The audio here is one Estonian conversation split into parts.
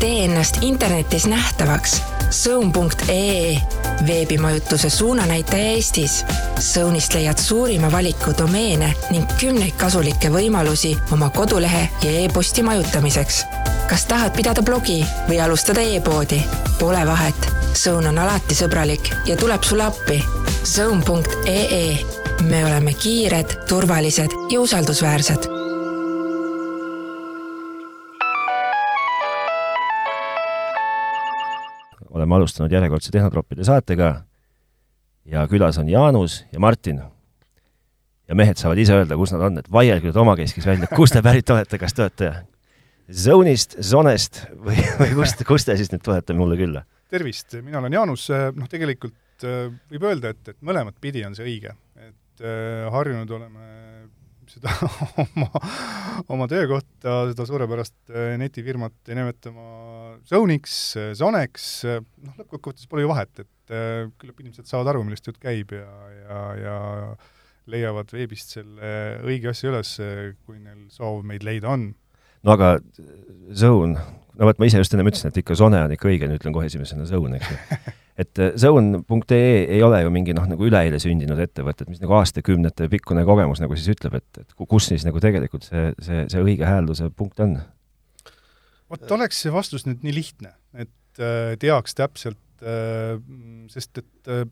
tee ennast internetis nähtavaks. Zone.ee veebimajutuse suunanäitaja Eestis. Zone'ist leiad suurima valiku domeene ning kümneid kasulikke võimalusi oma kodulehe ja e-posti majutamiseks. kas tahad pidada blogi või alustada e-poodi? Pole vahet, Zone on alati sõbralik ja tuleb sulle appi. Zone.ee me oleme kiired, turvalised ja usaldusväärsed oleme alustanud järjekordse Tehnotroppide saatega ja külas on Jaanus ja Martin. ja mehed saavad ise öelda, kus nad on, et vaielge nüüd omakeskis välja, kust te pärit olete, kas te olete Zone'ist, Zonest või, või kust, kust te siis nüüd tulete mulle külla? tervist, mina olen Jaanus, noh tegelikult äh, võib öelda, et, et mõlemat pidi on see õige, et äh, harjunud oleme seda oma, oma töökohta, seda suurepärast äh, netifirmat nimetama Zone'iks, Zonex, noh lõppkokkuvõttes pole ju vahet, et äh, küllap inimesed saavad aru, millest jutt käib ja, ja, ja leiavad veebist selle õige asja üles, kui neil soov meid leida on. no aga Zone, no vot, ma ise just ennem ütlesin, et ikka Zone on ikka õige, nüüd ütlen kohe esimesena Zone, eks ju et äh, zone.ee ei ole ju mingi noh, nagu üleeile sündinud ettevõte, et mis nagu aastakümnete pikkune kogemus nagu siis ütleb, et, et kus siis nagu tegelikult see, see, see õige häälduse punkt on? vot oleks see vastus nüüd nii lihtne, et äh, teaks täpselt äh,, sest et äh,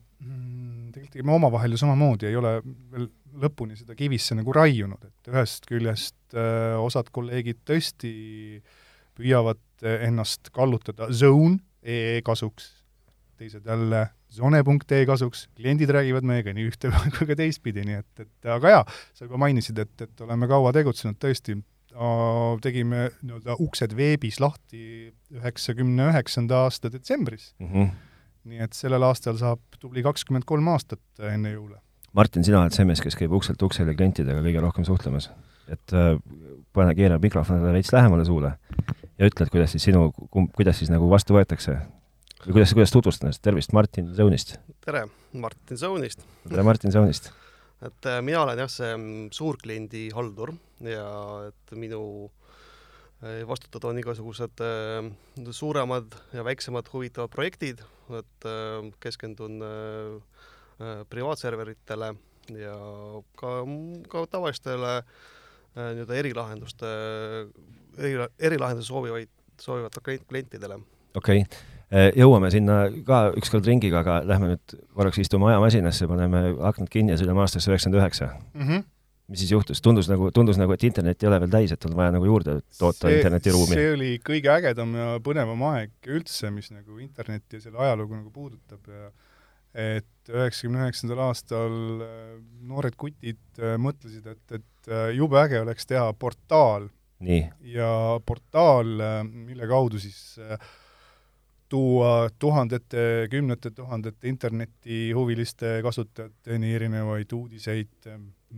tegelikult me omavahel ju samamoodi ei ole veel lõpuni seda kivisse nagu raiunud, et ühest küljest äh, osad kolleegid tõesti püüavad ennast kallutada zone.ee kasuks, teised jälle zone.ee kasuks, kliendid räägivad meiega nii ühte kui ka teistpidi, nii et, et aga jaa, sa juba mainisid, et, et oleme kaua tegutsenud tõesti, tegime nii-öelda uksed veebis lahti üheksakümne üheksanda aasta detsembris mm. -hmm. nii et sellel aastal saab tubli kakskümmend kolm aastat enne jõule. Martin, sina oled see mees, kes käib ukselt uksele klientidega kõige rohkem suhtlemas. et äh, pane, keera mikrofonile veits lähemale suule ja ütle, et kuidas siis sinu, kuidas siis nagu vastu võetakse või kuidas, kuidas tutvustada ennast, tervist, Martin Zone'ist! tere, Martin Zone'ist! tere, Martin Zone'ist! et äh, mina olen jah, see mm, suurkliendi haldur ja et minu äh, vastutada on igasugused äh, suuremad ja väiksemad huvitavad projektid, et keskendun privaatserveritele ja ka, ka tavalistele nii-öelda erilahenduste, eri, erilahendusi soovivaid, soovivate klientidele. okei okay jõuame sinna ka ükskord ringiga, aga lähme nüüd korraks istume ajamasinasse, paneme aknad kinni ja sõidame aastasse üheksakümmend üheksa. Mhm. mis siis juhtus, tundus nagu, tundus nagu, et internet ei ole veel täis, et on vaja nagu juurde toota see, internetiruumi? see oli kõige ägedam ja põnevam aeg üldse, mis nagu internetti ja selle ajalugu nagu puudutab ja et üheksakümne üheksandal aastal äh, noored kutid äh, mõtlesid, et, et jube äge oleks teha portaal. ja portaal, mille kaudu siis äh, tuua tuhandete, kümnete tuhandete internetihuviliste kasutajateni erinevaid uudiseid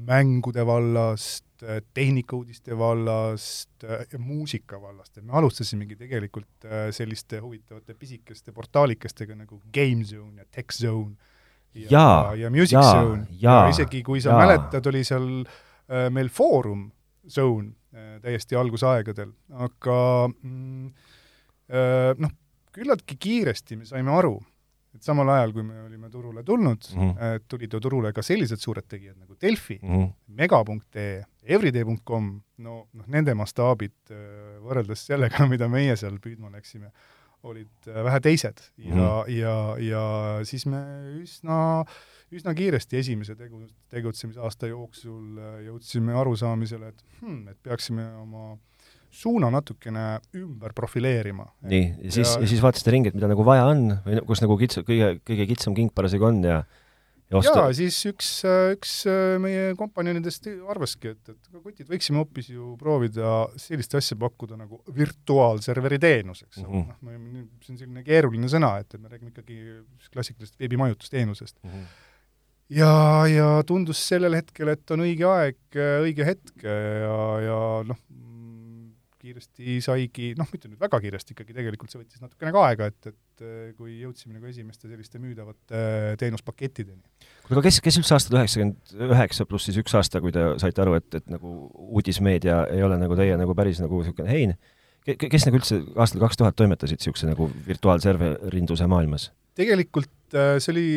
mängude vallast, tehnikauudiste vallast ja muusika vallast, et me alustasimegi tegelikult selliste huvitavate pisikeste portaalikestega nagu GameZone ja TechZone ja, ja, ja Music ja, Zone. Ja, ja isegi, kui sa ja. mäletad, oli seal meil Foorum Zone täiesti algusaegadel, aga mm, noh, küllaltki kiiresti me saime aru, et samal ajal, kui me olime turule tulnud mm, -hmm. tulid ju turule ka sellised suured tegijad nagu Delfi mm, -hmm. mega.ee, everyday.com, no noh, nende mastaabid äh, võrreldes sellega, mida meie seal püüdma läksime, olid äh, vähe teised ja mm, -hmm. ja, ja siis me üsna, üsna kiiresti esimese tegu, tegutsemisaasta jooksul jõudsime arusaamisele, et hmm, et peaksime oma äh, suuna natukene ümber profileerima. nii, ja siis ja..., ja siis vaatasite ringi, et mida nagu vaja on või kus nagu kits-, kõige, kõige kitsam king parasjagu on ja ja osta... jaa, siis üks, üks meie kompanjonidest arvaski, et, et kutid, võiksime hoopis ju proovida sellist asja pakkuda nagu virtuaalserveri teenus, eks ole mm -hmm., noh, see on selline keeruline sõna, et, et me räägime ikkagi klassikalisest veebimajutusteenusest mm. -hmm ja, ja tundus sellel hetkel, et on õige aeg, õige hetk ja, ja noh, kiiresti saigi, noh, mitte nüüd väga kiiresti ikkagi, tegelikult see võttis natukene ka aega, et, et äh, kui jõudsime nagu esimeste selliste müüdavate äh, teenuspakettideni. kuule, aga kes, kes üldse aastal üheksakümmend üheksa pluss siis üks aasta, kui te saite aru, et, et nagu uudismeedia ei ole nagu teie nagu päris nagu niisugune hein, kes nagu üldse aastal kaks tuhat toimetasid niisuguse nagu virtuaalserverinduse maailmas? tegelikult äh, see oli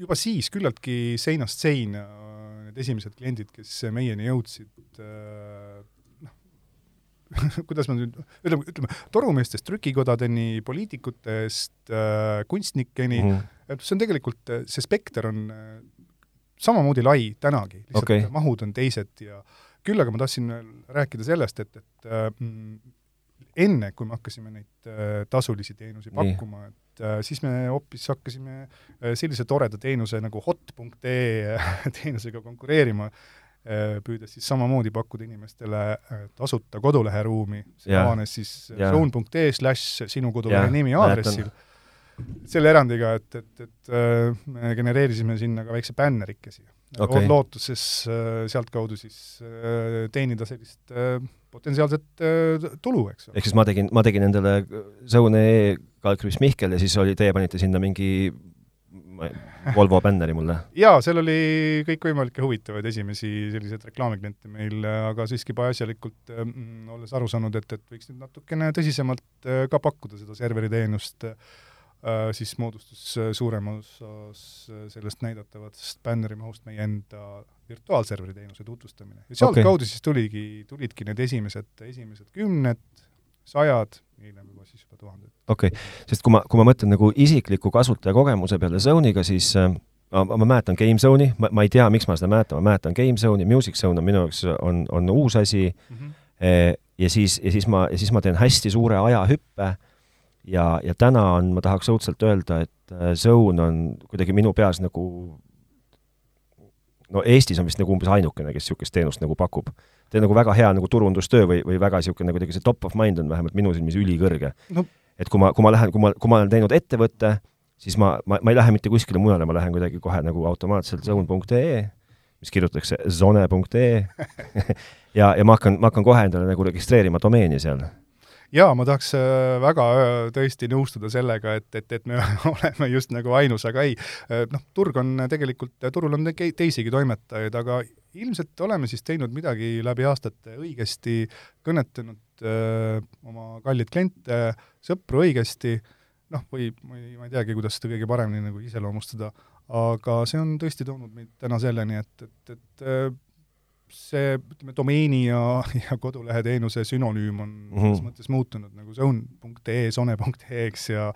juba siis küllaltki seinast seina need esimesed kliendid, kes meieni jõudsid, kuidas ma nüüd, ütleme, ütleme, torumeestest trükikodadeni, poliitikutest äh, kunstnikeni mm, -hmm. see on tegelikult, see spekter on samamoodi lai tänagi, lihtsalt okay. mahud on teised ja küll aga ma tahtsin rääkida sellest, et, et äh, enne, kui me hakkasime neid äh, tasulisi teenuseid pakkuma, et äh, siis me hoopis hakkasime äh, sellise toreda teenuse nagu hot.ee teenusega konkureerima äh,, püüdes siis samamoodi pakkuda inimestele äh, tasuta koduleheruumi, see avanes siis zone.ee slaš sinu kodulehe nimi aadressil. Selle erandiga, et, et, et äh, me genereerisime sinna ka väikse bännerikesi okay.. lootuses äh, sealtkaudu siis äh, teenida sellist potentsiaalset tulu, eks ole. ehk siis ma tegin, ma tegin endale Zone.ee kalkriips Mihkel ja siis oli, teie panite sinna mingi Volvo bänneri mulle? jaa, seal oli kõikvõimalikke huvitavaid esimesi selliseid reklaamikliente meil, aga siiski peaasjalikult äh, olles aru saanud, et, et võiks nüüd natukene tõsisemalt äh, ka pakkuda seda serveriteenust äh,, siis moodustus äh, suurem osas sellest näidatavast bänneri mahust meie enda virtuaalserveri teenuse tutvustamine. ja sealtkaudu okay. siis tuligi, tulidki need esimesed, esimesed kümned, sajad, hiljem juba siis juba tuhanded. okei okay., sest kui ma, kui ma mõtlen nagu isikliku kasutajakogemuse peale Zone'iga, siis äh, ma, ma mäletan GameZone'i, ma, ma ei tea, miks ma seda mäletan, ma mäletan GameZone'i, Music Zone on minu jaoks, on, on uus asi mm, -hmm. ja siis, ja siis ma, ja siis ma teen hästi suure ajahüppe ja, ja täna on, ma tahaks õudselt öelda, et äh, Zone on kuidagi minu peas nagu no Eestis on vist nagu umbes ainukene, kes niisugust teenust nagu pakub. On nagu väga hea nagu turundustöö või, või väga niisugune kuidagi see top of mind on vähemalt minu silmis ülikõrge. No.. et kui ma, kui ma lähen, kui ma, kui ma olen teinud ettevõtte, siis ma, ma, ma ei lähe mitte kuskile mujale, ma lähen kuidagi kohe nagu automaatselt zone.ee, mis kirjutatakse zone.ee ja, ja ma hakkan, ma hakkan kohe endale nagu registreerima domeeni seal jaa, ma tahaks äh, väga äh, tõesti nõustuda sellega, et, et, et me oleme just nagu ainus, aga ei, äh, noh, turg on tegelikult, turul on teisigi toimetajaid, aga ilmselt oleme siis teinud midagi läbi aastate õigesti, kõnetanud öö, oma kalleid kliente, sõpru õigesti, noh, või ma ei, ma ei teagi, kuidas seda kõige paremini nagu iseloomustada, aga see on tõesti toonud meid täna selleni, et, et, et see, ütleme, domeeni ja, ja kodulehe teenuse sünonüüm on mm -hmm. selles mõttes muutunud nagu zone.ee, sone.ee, eks, ja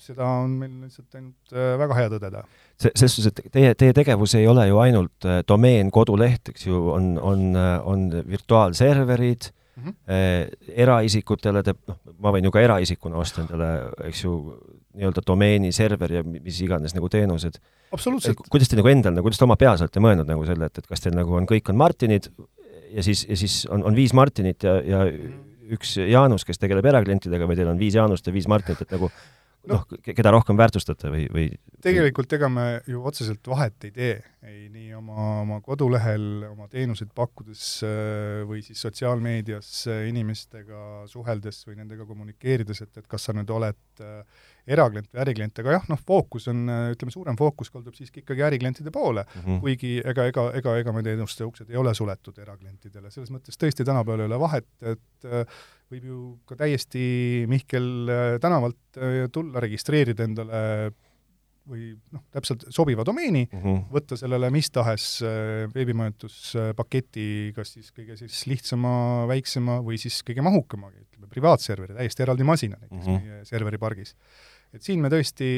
seda on meil lihtsalt ainult äh, väga hea tõdeda. see, selles suhtes, et teie, teie tegevus ei ole ju ainult äh, domeen, koduleht, eks ju, on, on, äh, on virtuaalserverid mm, -hmm. eraisikutele teeb, noh, ma võin ju ka eraisikuna osta endale, eks ju, nii-öelda domeeni, serveri ja mis iganes nagu teenused. kuidas te nagu endal, nagu kuidas te oma peas olete mõelnud nagu selle, et, et kas teil nagu on, kõik on Martinid ja siis, ja siis on, on viis Martinit ja, ja üks Jaanus, kes tegeleb eraklientidega või teil on viis Jaanust ja viis Martinit, et nagu noh no,, keda rohkem väärtustate või, või tegelikult ega me ju otseselt vahet ei tee, ei nii oma, oma kodulehel oma teenuseid pakkudes äh, või siis sotsiaalmeedias äh, inimestega suheldes või nendega kommunikeerides, et, et kas sa nüüd oled äh, eraklient või äriklient, aga jah, noh, fookus on, ütleme, suurem fookus kaldub siiski ikkagi äriklientide poole mm, -hmm. kuigi ega, ega, ega, ega meie teenuste uksed ei ole suletud eraklientidele, selles mõttes tõesti tänapäeval ei ole vahet, et äh, võib ju ka täiesti Mihkel äh, tänavalt äh, tulla, registreerida endale või noh, täpselt sobiva domeeni mm, -hmm. võtta sellele mis tahes veebimajutuspaketi, kas siis kõige siis lihtsama, väiksema või siis kõige mahukama, ütleme privaatserveri, täiesti eraldi masina näiteks mm -hmm. meie serveripargis et siin me tõesti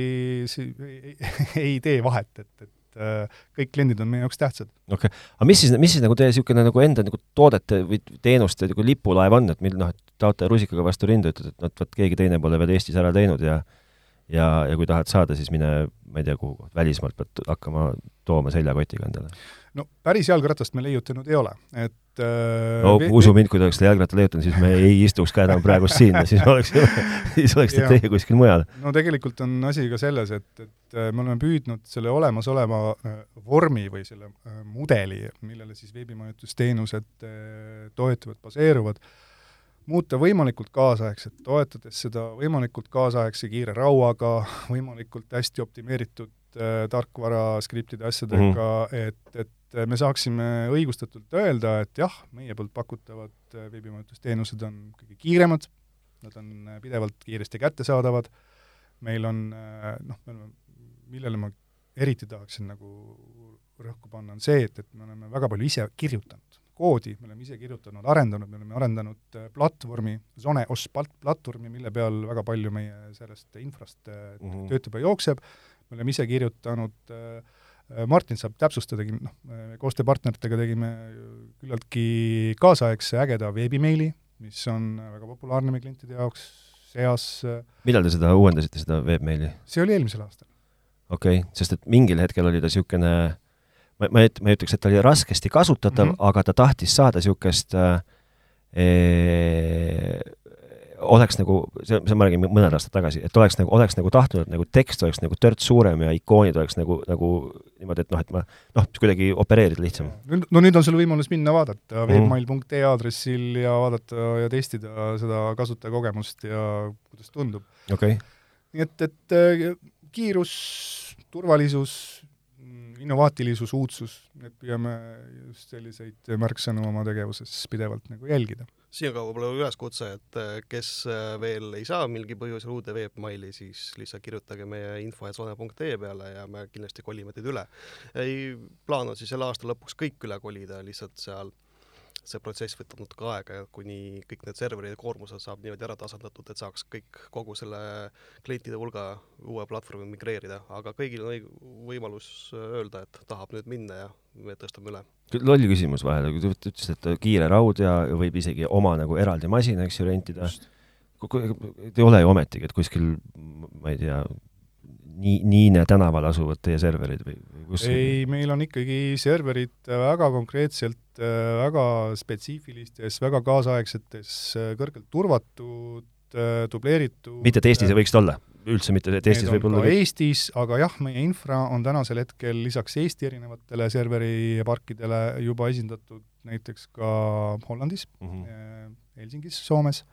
ei, ei tee vahet, et, et äh, kõik kliendid on meie jaoks tähtsad. okei okay., aga mis siis, mis siis nagu teie niisugune nagu enda nagu toodete või teenuste nagu lipulaev on, et mil noh, et taote rusikaga vastu rinda, ütled, et noh, et vot keegi teine pole veel Eestis ära teinud ja ja, ja kui tahad saada, siis mine, ma ei tea, kuhu, välismaalt pead hakkama tooma seljakotiga endale no päris jalgratast me leiutanud ei ole, et äh, no usu mind, kui te oleks seda jalgratta leiutanud, siis me ei istuks ka enam praegust siin, siis oleks, siis oleks te teie kuskil mujal. no tegelikult on asi ka selles, et, et äh, me oleme püüdnud selle olemasoleva äh, vormi või selle mudeli, millele siis veebimajutusteenused toetuvad, baseeruvad, muuta võimalikult kaasaegset, toetades seda võimalikult kaasaegse kiire rauaga, võimalikult hästi optimeeritud äh, tarkvara, skriptide, asjadega mm, -hmm. et, et me saaksime õigustatult öelda, et jah, meie poolt pakutavad äh, veebimajutusteenused on kõige kiiremad, nad on äh, pidevalt kiiresti kättesaadavad, meil on äh, noh, millele ma eriti tahaksin nagu rõhku panna, on see, et, et me oleme väga palju ise kirjutanud koodi, me oleme ise kirjutanud, arendanud, me oleme arendanud äh, platvormi, Zone OS platvormi, mille peal väga palju meie sellest infrast mm -hmm. töötab ja jookseb, me oleme ise kirjutanud äh, Martin saab täpsustadagi, noh, koostööpartneritega tegime küllaltki kaasaegse ägeda veebimeili, mis on väga populaarne meie klientide jaoks, seas millal te seda uuendasite, seda veebmeili? see oli eelmisel aastal. okei okay., sest et mingil hetkel oli ta niisugune ma, ma ei, ma ei ütleks, et ta oli raskesti kasutatav mm, -hmm. aga ta tahtis saada niisugust äh, ee, oleks nagu, see, see ma räägin mõned aastad tagasi, et oleks nagu, oleks nagu tahtnud, et nagu tekst oleks nagu törts suurem ja ikoonid oleks nagu, nagu niimoodi, et noh, et ma noh, kuidagi opereerida lihtsam. no nüüd on sul võimalus minna vaadata mm. webmail.ee aadressil ja vaadata ja testida seda kasutajakogemust ja kuidas tundub. okei okay.. nii et, et äh, kiirus, turvalisus, innovaatilisus, uudsus, et püüame just selliseid märksõnu oma tegevuses pidevalt nagu jälgida. siin ka võib-olla üleskutse, et äh, kes äh, veel ei saa mingil põhjusel uude veebmaili, siis lihtsalt kirjutage meie info.sone.ee peale ja me kindlasti kolime teid üle. ei, plaan on siis selle aasta lõpuks kõik üle kolida, lihtsalt seal see protsess võtab natuke aega ja kuni kõik need serveride koormused saab niimoodi ära tasandatud, et saaks kõik, kogu selle klientide hulga uue platvormi migreerida, aga kõigil on õig-, võimalus öelda, et tahab nüüd minna ja me tõstame üle. loll küsimus vahele, kui te ütlesite, et kiire raud ja võib isegi oma nagu eraldi masina, eks ju, rentida. ei ole ju ometigi, et kuskil, ma ei tea, nii, Niine tänaval asuvad teie serverid või, kus? ei, meil on ikkagi serverid väga konkreetselt, väga spetsiifilistes, väga kaasaegsetes, kõrgelt turvatud, dubleeritud mitte, et Eestis ei võiks olla? üldse mitte, et Eestis võib olla? Eestis, aga jah, meie infra on tänasel hetkel lisaks Eesti erinevatele serveriparkidele juba esindatud näiteks ka Hollandis mm, -hmm. Helsingis, Soomes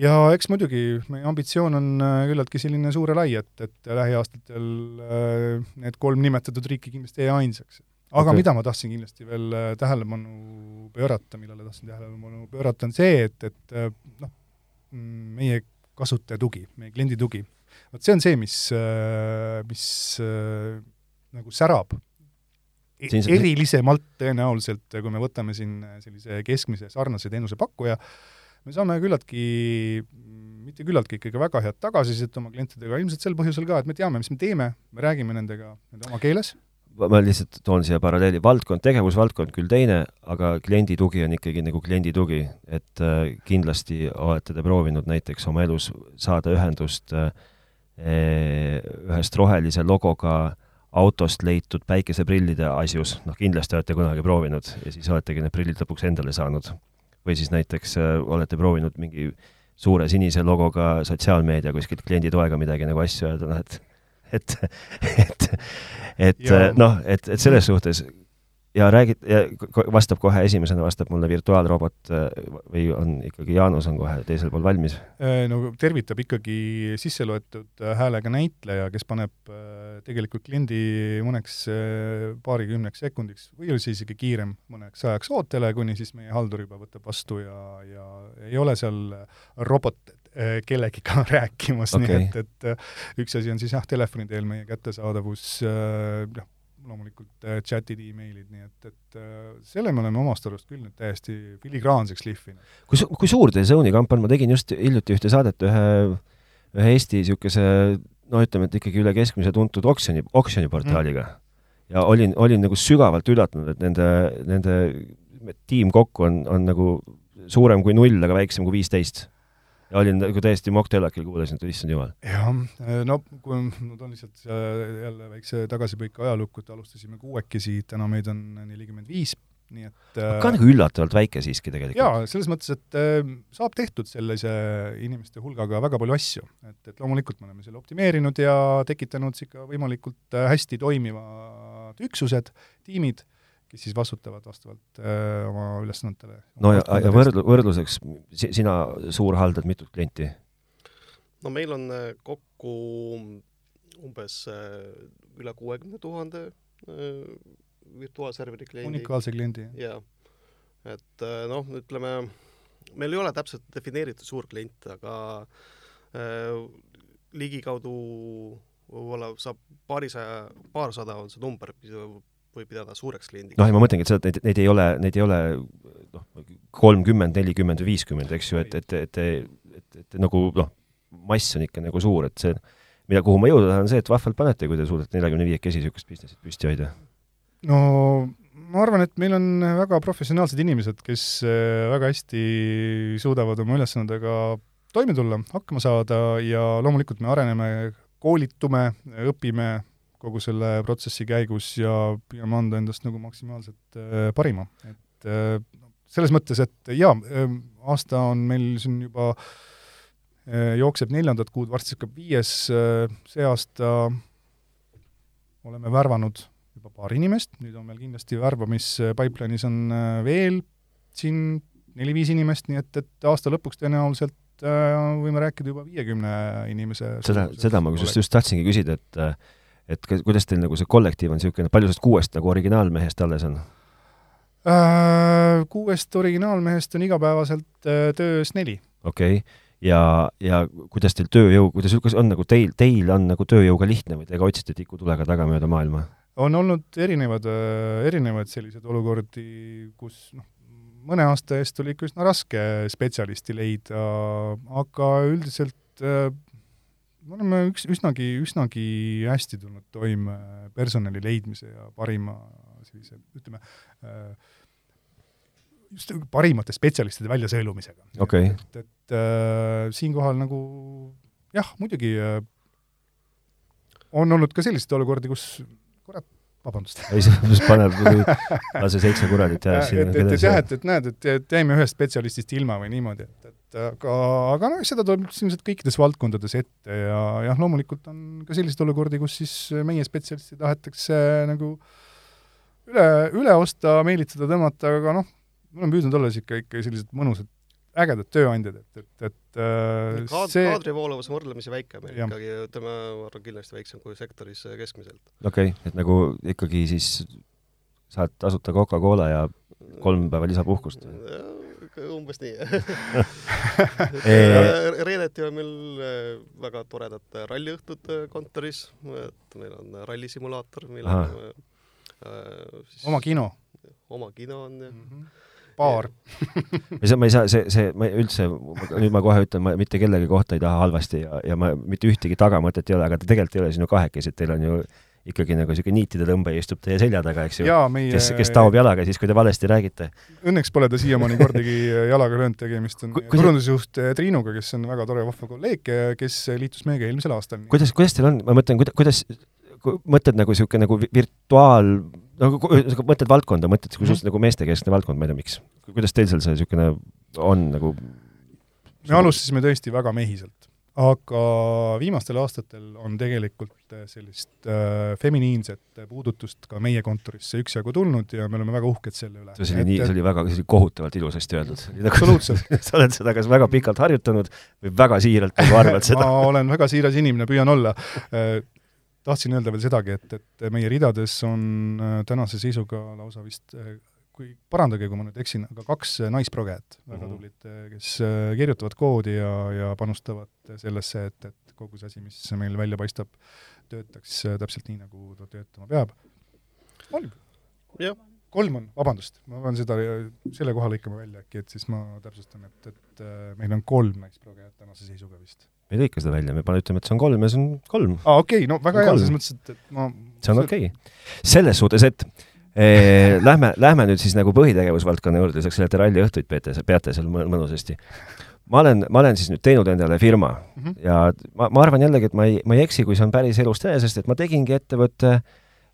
ja eks muidugi, meie ambitsioon on äh, küllaltki selline suur ja lai, et, et lähiaastatel äh, need kolm nimetatud riiki kindlasti ei jää ainsaks. aga okay. mida ma tahtsin kindlasti veel äh, tähelepanu pöörata, millele tahtsin tähelepanu pöörata, on see, et, et noh, mm, meie kasutaja tugi, meie kliendi tugi, vot see on see, mis, mis nagu särab siin erilisemalt tõenäoliselt, kui me võtame siin sellise keskmise sarnase teenusepakkuja, me saame küllaltki, mitte küllaltki, ikkagi väga head tagasisidet oma klientidega, ilmselt sel põhjusel ka, et me teame, mis me teeme, me räägime nendega nende oma keeles. ma lihtsalt toon siia paralleeli, valdkond, tegevusvaldkond küll teine, aga kliendi tugi on ikkagi nagu kliendi tugi, et äh, kindlasti olete te proovinud näiteks oma elus saada ühendust äh, ühest rohelise logoga autost leitud päikeseprillide asjus, noh kindlasti olete kunagi proovinud ja siis oletegi need prillid lõpuks endale saanud või siis näiteks äh, olete proovinud mingi suure sinise logoga sotsiaalmeedia kuskilt kliendi toega midagi nagu asju öelda, noh et et, et, et noh, et, et selles suhtes ja räägid, vastab kohe esimesena, vastab mulle virtuaalrobot äh, või on ikkagi Jaanus on kohe teisel pool valmis? Äh, no tervitab ikkagi sisse loetud äh, häälega näitleja, kes paneb tegelikult kliendi mõneks paarikümneks sekundiks või siis isegi kiirem mõneks ajaks ootele, kuni siis meie haldur juba võtab vastu ja, ja ei ole seal robot kellegiga rääkimas okay., nii et, et üks asi on siis jah, telefoni teel meie kättesaadavus, noh, loomulikult äh, chat'id e, emailid, nii et, et äh, selle me oleme omast arust küll nüüd täiesti filigraanseks lihvinud. kui su-, kui suur teie Zone'i kamp on, ma tegin just hiljuti ühte saadet ühe, ühe Eesti niisuguse no ütleme, et ikkagi üle keskmise tuntud oksjoni, oksjoniportaaliga. Mm.. ja olin, olin nagu sügavalt üllatunud, et nende, nende tiim kokku on, on nagu suurem kui null, aga väiksem kui viisteist ja olin nagu täiesti mocktailakil, kuulasin, et issand jumal. jah, no kui ma toon lihtsalt jälle väikse tagasipõika ajalukku, et alustasime kuuekesi, täna meid on nelikümmend viis, nii et ka nagu üllatavalt väike siiski tegelikult. jaa, selles mõttes, et äh, saab tehtud sellise inimeste hulgaga väga palju asju. et, et loomulikult me oleme selle optimeerinud ja tekitanud ikka võimalikult äh, hästi toimivad üksused, tiimid kes siis vastutavad vastavalt öö, äh, oma ülesannetele. no ja, ja võrdlu-, võrdluseks, sina suur haldad mitut klienti? no meil on äh, kokku umbes üle kuuekümne tuhande virtuaalserveri kliendi. unikaalse kliendi. jaa. et noh, ütleme, meil ei ole täpselt defineeritud suur klient, aga äh, ligikaudu võib-olla saab paarisaja, paarsada on see number, võib pidada suureks kliendiks. noh, ja ma mõtlengi, et seda, neid, neid ei ole, neid ei ole noh, kolmkümmend, nelikümmend või viiskümmend, eks ju, et, et, et, et, et, et nagu noh, mass on ikka nagu suur, et see, mida, kuhu ma jõuda tahan, see, et vahvalt panete, kui te suudate neljakümne viiekesi niisugust business'it püsti hoida. no ma arvan, et meil on väga professionaalsed inimesed, kes äh, väga hästi suudavad oma ülesannetega toime tulla, hakkama saada ja loomulikult me areneme, koolitume, õpime kogu selle protsessi käigus ja püüame anda endast nagu maksimaalselt äh, parima, et äh, selles mõttes, et jaa, aasta on meil siin juba jookseb neljandat kuud, varsti hakkab viies, see aasta oleme värvanud juba paar inimest, nüüd on meil kindlasti värbamispipeline'is on äh, veel siin neli-viis inimest, nii et, et aasta lõpuks tõenäoliselt äh, võime rääkida juba viiekümne inimese seda, seda ma kusjuures just tahtsingi küsida, et äh, et kuidas teil nagu see kollektiiv on niisugune, palju sellest kuuest nagu originaalmehest alles on? Kuuest originaalmehest on igapäevaselt töös neli. okei okay., ja, ja kuidas teil tööjõu, kuidas, kuidas on nagu teil, teil on nagu tööjõuga lihtne või te ka otsite tikutulega tagamööda maailma? on olnud erinevad, äh, erinevaid selliseid olukordi, kus noh, mõne aasta eest oli ikka üsna raske spetsialisti leida, aga üldiselt äh, me oleme üks, üsnagi, üsnagi hästi tulnud toime personali leidmise ja parima sellise, ütleme, äh, just parimate spetsialistide väljasõelumisega okay.. et, et äh, siinkohal nagu jah, muidugi äh, on olnud ka selliseid olukordi, kus kurat, vabandust. ei, see paneb, lase seitse kuradit sinna. et, et, et jah, et, et näed, et, et jäime ühest spetsialistist ilma või niimoodi, et, et aga, aga noh, seda tuleb ilmselt kõikides valdkondades ette ja jah, loomulikult on ka selliseid olukordi, kus siis meie spetsialisti tahetakse nagu üle, üle osta, meelitada, tõmmata, aga noh, me oleme püüdnud olla niisugune ikka sellised mõnusad ägedad tööandjad, et, et, et äh, Kaad, see kaadrivooluvus on võrdlemisi väike meil ja. ikkagi, ütleme, ma arvan, kindlasti väiksem kui sektoris keskmiselt. okei okay,, et nagu ikkagi siis saad tasuta Coca-Cola ja kolm päeva lisapuhkust? Umbes nii. Reedeti on meil äh, väga toredad ralliõhtud äh, kontoris, et meil on rallisimulaator, millel on äh, siis oma kino? oma kino on jah. Mm -hmm paar ei saa, ma ei saa, see, see, ma üldse, nüüd ma kohe ütlen, ma mitte kellegi kohta ei taha halvasti ja, ja ma mitte ühtegi tagamõtet ei ole, aga te tegelikult ei ole siin ju kahekesi, et teil on ju ikkagi nagu niisugune niitide tõmbaja istub teie selja taga, eks ju, kes, kes taob jalaga siis, kui te valesti räägite. Õnneks pole ta siiamaani kordagi jalaga löönud, tegemist on turundusjuht eh, Triinuga, kes on väga tore vahva kolleeg, kes liitus meiega eelmisel aastal. kuidas, kuidas teil on, ma mõtlen, kuidas, mõtled nagu niisugune nagu virtuaal, nagu mõtled valdkonda, mõtled kui suhteliselt nagu meestekeskne valdkond, ma ei tea, miks. kuidas teil seal see niisugune on nagu? me alustasime tõesti väga mehiselt, aga viimastel aastatel on tegelikult sellist äh, feminiinset puudutust ka meie kontorisse üksjagu tulnud ja me oleme väga uhked selle üle. see oli nii, see oli väga, see oli kohutavalt ilusasti öeldud. absoluutselt sa oled seda kas väga pikalt harjutanud või väga siiralt nagu arvad seda ma olen väga siiras inimene, püüan olla äh, tahtsin öelda veel sedagi, et, et meie ridades on äh, tänase seisuga lausa vist äh, kui, parandage, kui ma nüüd eksin, aga kaks äh, naisprogejat, väga mhm. tublit, kes kirjutavad koodi ja, ja panustavad sellesse, et, et kogu see asi, mis meil välja paistab, töötaks täpselt nii, nagu ta töötama peab. kolm? kolm on, vabandust, ma pean seda, selle koha lõikama välja äkki, et siis ma täpsustan, et, et meil on kolm naisprogejat tänase seisuga vist me ei lõika seda välja, me pane, ütleme, et see on kolm ja see on kolm. aa, okei okay,, no väga hea, selles mõttes, et, et ma see on okei okay.. selles suhtes, et lähme, lähme nüüd siis nagu põhitegevusvaldkonna juurde, lisaks sellele, et ralliõhtuid peate, peate seal mõnusasti. ma olen, ma olen siis nüüd teinud endale firma mm -hmm. ja ma, ma arvan jällegi, et ma ei, ma ei eksi, kui see on päris elust enesest, et ma tegingi ettevõtte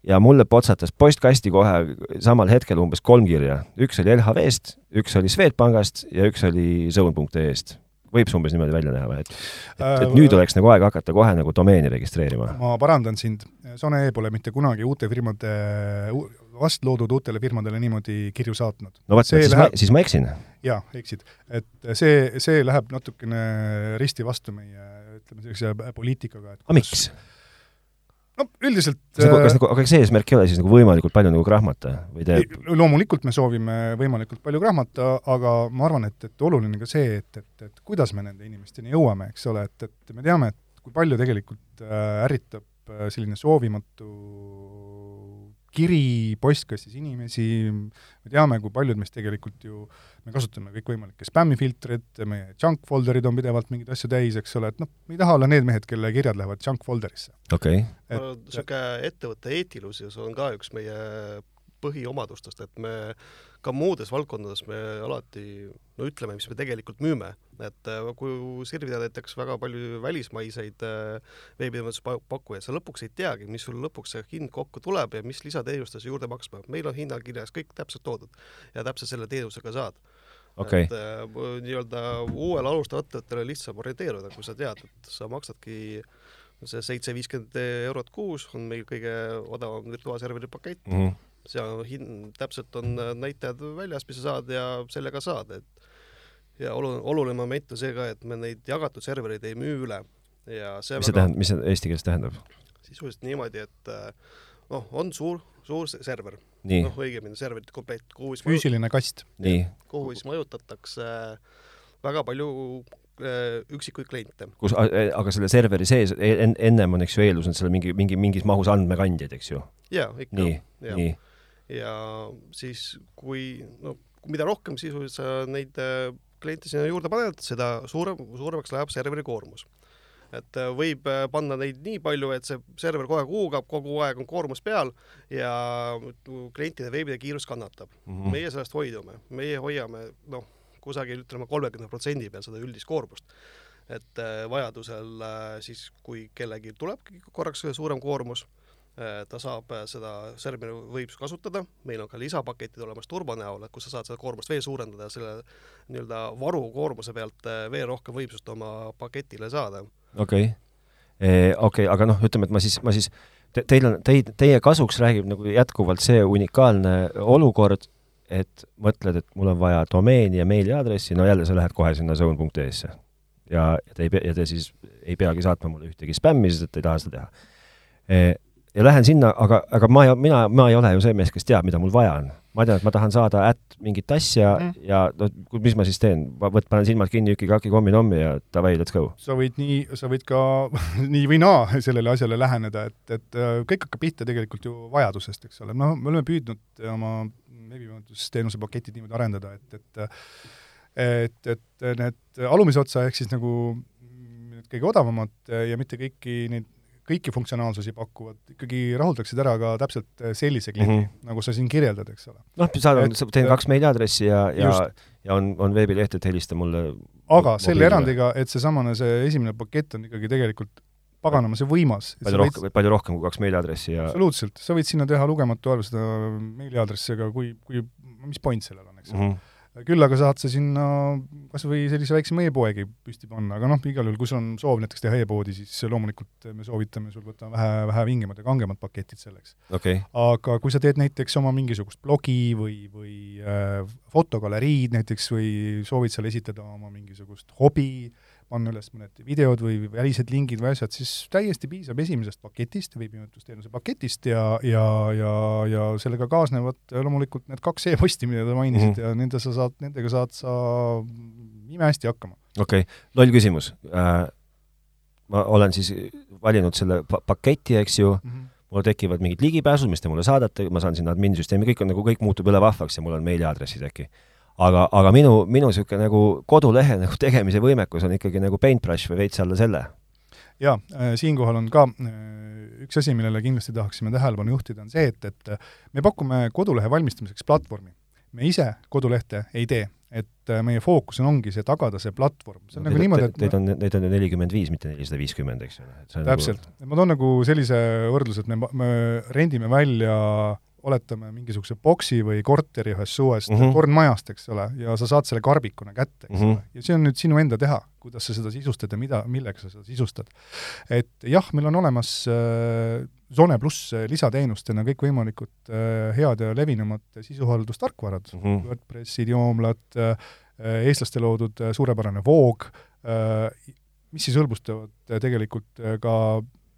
ja mulle potsatas postkasti kohe samal hetkel umbes kolm kirja. üks oli LHV-st, üks oli Swedbankist ja üks oli zone.ee-st võib see umbes niimoodi välja näha või, et et, et äh, nüüd oleks nagu aeg hakata kohe nagu domeeni registreerima? ma parandan sind, Sone.ee pole mitte kunagi uute firmade, vast loodud uutele firmadele niimoodi kirju saatnud. no vot, siis läheb... ma, siis ma eksin. jaa, eksid. et see, see läheb natukene risti vastu meie ütleme, sellise poliitikaga, et aga miks? no üldiselt kas nagu, kas äh, nagu, aga kas eesmärk ei ole siis nagu võimalikult palju nagu krahmata või ei, loomulikult me soovime võimalikult palju krahmata, aga ma arvan, et, et oluline ka see, et, et, et kuidas me nende inimesteni jõuame, eks ole, et, et me teame, et kui palju tegelikult äh, ärritab äh, selline soovimatu kiri postkastis inimesi, me teame, kui paljud meist tegelikult ju, me kasutame kõikvõimalikke spämmifiltreid, meie junk folder'id on pidevalt mingeid asju täis, eks ole, et noh, me ei taha olla need mehed, kelle kirjad lähevad junk folder'isse. okei okay. et niisugune ettevõtte eetilisus on ka üks meie põhiomadustest, et me ka muudes valdkondades me alati no ütleme, mis me tegelikult müüme, et äh, kui sirvida näiteks väga palju välismaiseid äh, veebiteenuspakkujaid, sa lõpuks ei teagi, mis sul lõpuks see hind kokku tuleb ja mis lisateenuste sa juurde maksma, meil on hinnakirjas kõik täpselt toodud ja täpselt selle teenusega saad okay. et äh, nii-öelda uuele on lihtsam orienteeruda, kui sa tead, et sa maksadki see seitse viiskümmend eurot kuus on meil kõige odavam virtuaalserveri pakett mm. -hmm. Seal hind, täpselt on näitajad väljas, mis sa saad ja sellega saad, et ja olu-, oluline moment on see ka, et me neid jagatud servereid ei müü üle ja see mis see tähendab, mis see eesti keeles tähendab? sisuliselt niimoodi, et noh, on suur, suur server, noh, õigemini serverite komplekt, kuhu siis füüsiline kast. nii kuhu siis majutatakse väga palju äh, üksikuid kliente. kus, aga selle serveri sees en, ennem on, eks ju, eeldus on seal mingi, mingi, mingis mahus andmekandjaid, eks ju? jaa, ikka. nii, nii. Ja siis, kui no mida rohkem sisuliselt sa neid äh, kliente sinna juurde paned, seda suurem, suuremaks läheb serveri koormus. et äh, võib äh, panna neid nii palju, et see server kogu aeg huugab, kogu aeg on koormus peal ja klientide veebide kiirus kannatab mm. -hmm. meie sellest hoidume, meie hoiame noh, kusagil ütleme kolmekümne protsendi peal seda üldist koormust. et vajadusel siis, kui kellelgi tulebki korraks suurem koormus ta saab äh, seda serveri võimsust kasutada, meil on ka lisapaketid olemas turbo näol, et kus sa saad seda koormust veel suurendada ja selle nii-öelda varukoormuse pealt äh, veel rohkem võimsust oma paketile saada. okei okay., okei okay,, aga noh, ütleme, et ma siis, ma siis te,, teil on, teid, teie kasuks räägib nagu jätkuvalt see unikaalne olukord, et mõtled, et mul on vaja domeeni ja meiliaadressi, no jälle sa lähed kohe sinna zone.ee-sse. ja, te ei pea, ja te siis ei peagi saatma mulle ühtegi spämmi, sest et ei taha seda teha ja lähen sinna, aga, aga ma, mina, ma ei ole ju see mees, kes teab, mida mul vaja on. ma tean, et ma tahan saada ätt mingit asja mm. ja no mis ma siis teen, ma võt-, panen silmad kinni, üki-kaki kommi-nommi ja davai, let's go. sa võid nii, sa võid ka nii või naa sellele asjale läheneda, et, et äh, kõik hakkab pihta tegelikult ju vajadusest, eks ole, noh, me oleme püüdnud oma veebimajandusteenuse paketid niimoodi arendada, et, et et, et need alumise otsa ehk siis nagu need kõige odavamad ja mitte kõiki neid kõiki funktsionaalsusi pakuvad, ikkagi rahuldaksid ära ka täpselt äh, sellise kliendi mm, -hmm. nagu sa siin kirjeldad, eks ole. noh, saadan, teen kaks meiliaadressi ja, ja, ja on, on veebileht, et helista mulle aga selle erandiga, et seesamane, see esimene pakett on ikkagi tegelikult paganama, see võimas. palju rohkem võid..., palju rohkem kui kaks meiliaadressi ja absoluutselt, sa võid sinna teha lugematu arv seda meiliaadressi, aga kui, kui, mis point sellel on, eks ole mm -hmm küll aga saad sa sinna kas või sellise väiksema e-poegi püsti panna, aga noh, igal juhul, kui sul on soov näiteks teha e-poodi, siis loomulikult me soovitame sul võtta vähe, vähe vingemad ja kangemad paketid selleks. Okay.. aga kui sa teed näiteks oma mingisugust blogi või, või äh, fotogaleriid näiteks või soovid seal esitada oma mingisugust hobi panna üles mõned videod või välised lingid või asjad, siis täiesti piisab esimesest paketist, veebimõjutustegevuse paketist ja, ja, ja, ja sellega kaasnevad loomulikult need kaks e-posti, mida te mainisite mm -hmm. ja nende sa saad, nendega saad sa imehästi hakkama. okei okay., loll küsimus äh,. ma olen siis valinud selle pa paketi, eks ju mm, -hmm mul tekivad mingid ligipääsud, mis te mulle saadate, ma saan sinna adminsüsteemi, kõik on nagu, kõik muutub üle vahvaks ja mul on meiliaadressid äkki aga, aga minu, minu niisugune nagu kodulehe nagu tegemise võimekus on ikkagi nagu paintbrush või veits alla selle. jaa, äh, siinkohal on ka äh, üks asi, millele kindlasti tahaksime tähelepanu juhtida, on see, et, et me pakume kodulehe valmistamiseks platvormi. me ise kodulehte ei tee, et äh, meie fookus on, ongi see tagada see platvorm. see on no, nagu niimoodi, et Teid on, neid on ju nelikümmend viis, mitte nelisada viiskümmend, eks ju. täpselt nagu..., ma toon nagu sellise võrdluse, et me, me rendime välja oletame mingisuguse boksi või korteri ühest suvest mm -hmm. kornmajast, eks ole, ja sa saad selle karbikuna kätte, eks mm -hmm. ole, ja see on nüüd sinu enda teha, kuidas sa seda sisustad ja mida, millega sa seda sisustad. et jah, meil on olemas äh, Zone pluss lisateenustena kõikvõimalikud äh, head ja levinumad sisuhaldustarkvarad mm, -hmm. WordPress, idioomlad äh,, eestlaste loodud äh, suurepärane Voog äh,, mis siis hõlbustavad äh, tegelikult äh, ka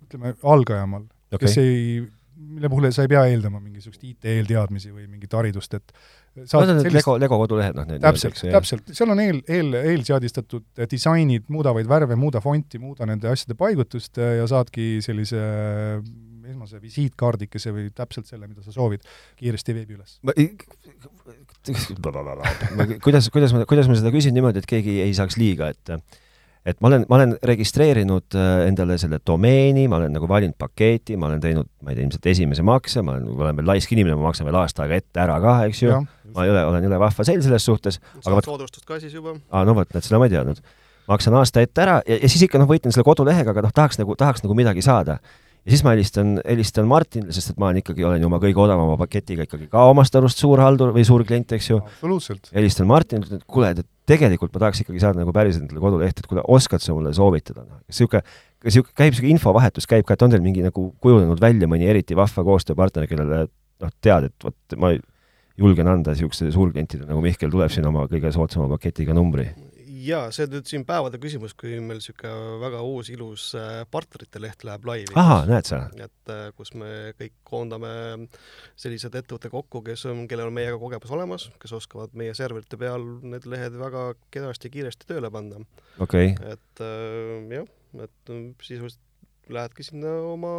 ütleme, algajamal okay. kes ei, mille puhul sa ei pea eeldama mingisugust IT-eelteadmisi või mingit haridust, et saad no, sellist... Lego, Lego kodulehed, noh, need täpselt, täpselt, seal on eel, eel, eelseadistatud disainid, muuda vaid värve, muuda fonti, muuda nende asjade paigutust ja saadki sellise esmase visiitkaardikese või täpselt selle, mida sa soovid, kiiresti veebi üles. kuidas, kuidas ma, kuidas ma seda küsin niimoodi, et keegi ei saaks liiga, et et ma olen, ma olen registreerinud äh, endale selle domeeni, ma olen nagu valinud paketi, ma olen teinud, ma ei tea, ilmselt esimese makse, ma olen, ma olen veel laisk inimene, ma maksan veel aasta aega ette ära ka, eks ju. ma ei ole, olen jõle vahva sell selles suhtes. saad soodustust ka siis juba? aa, no vot, näed, seda ma ei teadnud. maksan aasta ette ära ja, ja siis ikka noh, võitlen selle kodulehega, aga noh, tahaks nagu, tahaks nagu midagi saada ja siis ma helistan, helistan Martinile, sest et ma olen ikkagi, olen ju oma kõige odavama paketiga ikkagi ka omast arust suur haldur või suur klient, eks ju. helistan Martinile, et kuule, et tegelikult ma tahaks ikkagi saada nagu päriselt endale kodulehte, et kuule, oskad sa mulle soovitada, noh, niisugune niisugune, käib niisugune infovahetus käib ka, et on teil mingi nagu kujunenud välja mõni eriti vahva koostööpartner, kellele noh, tead, et vot ma julgen anda niisugusele suurklientidele nagu Mihkel tuleb siin oma kõige soodsama paketiga numbri jaa, see on nüüd siin päevade küsimus, kui meil niisugune väga uus ilus äh, partnerite leht läheb laivi. ahah, näed sa? et äh, kus me kõik koondame sellised ettevõtted kokku, kes on, kellel on meiega kogemus olemas, kes oskavad meie serverite peal need lehed väga kenasti ja kiiresti tööle panna. okei okay.. et äh, jah, et sisuliselt lähedki sinna oma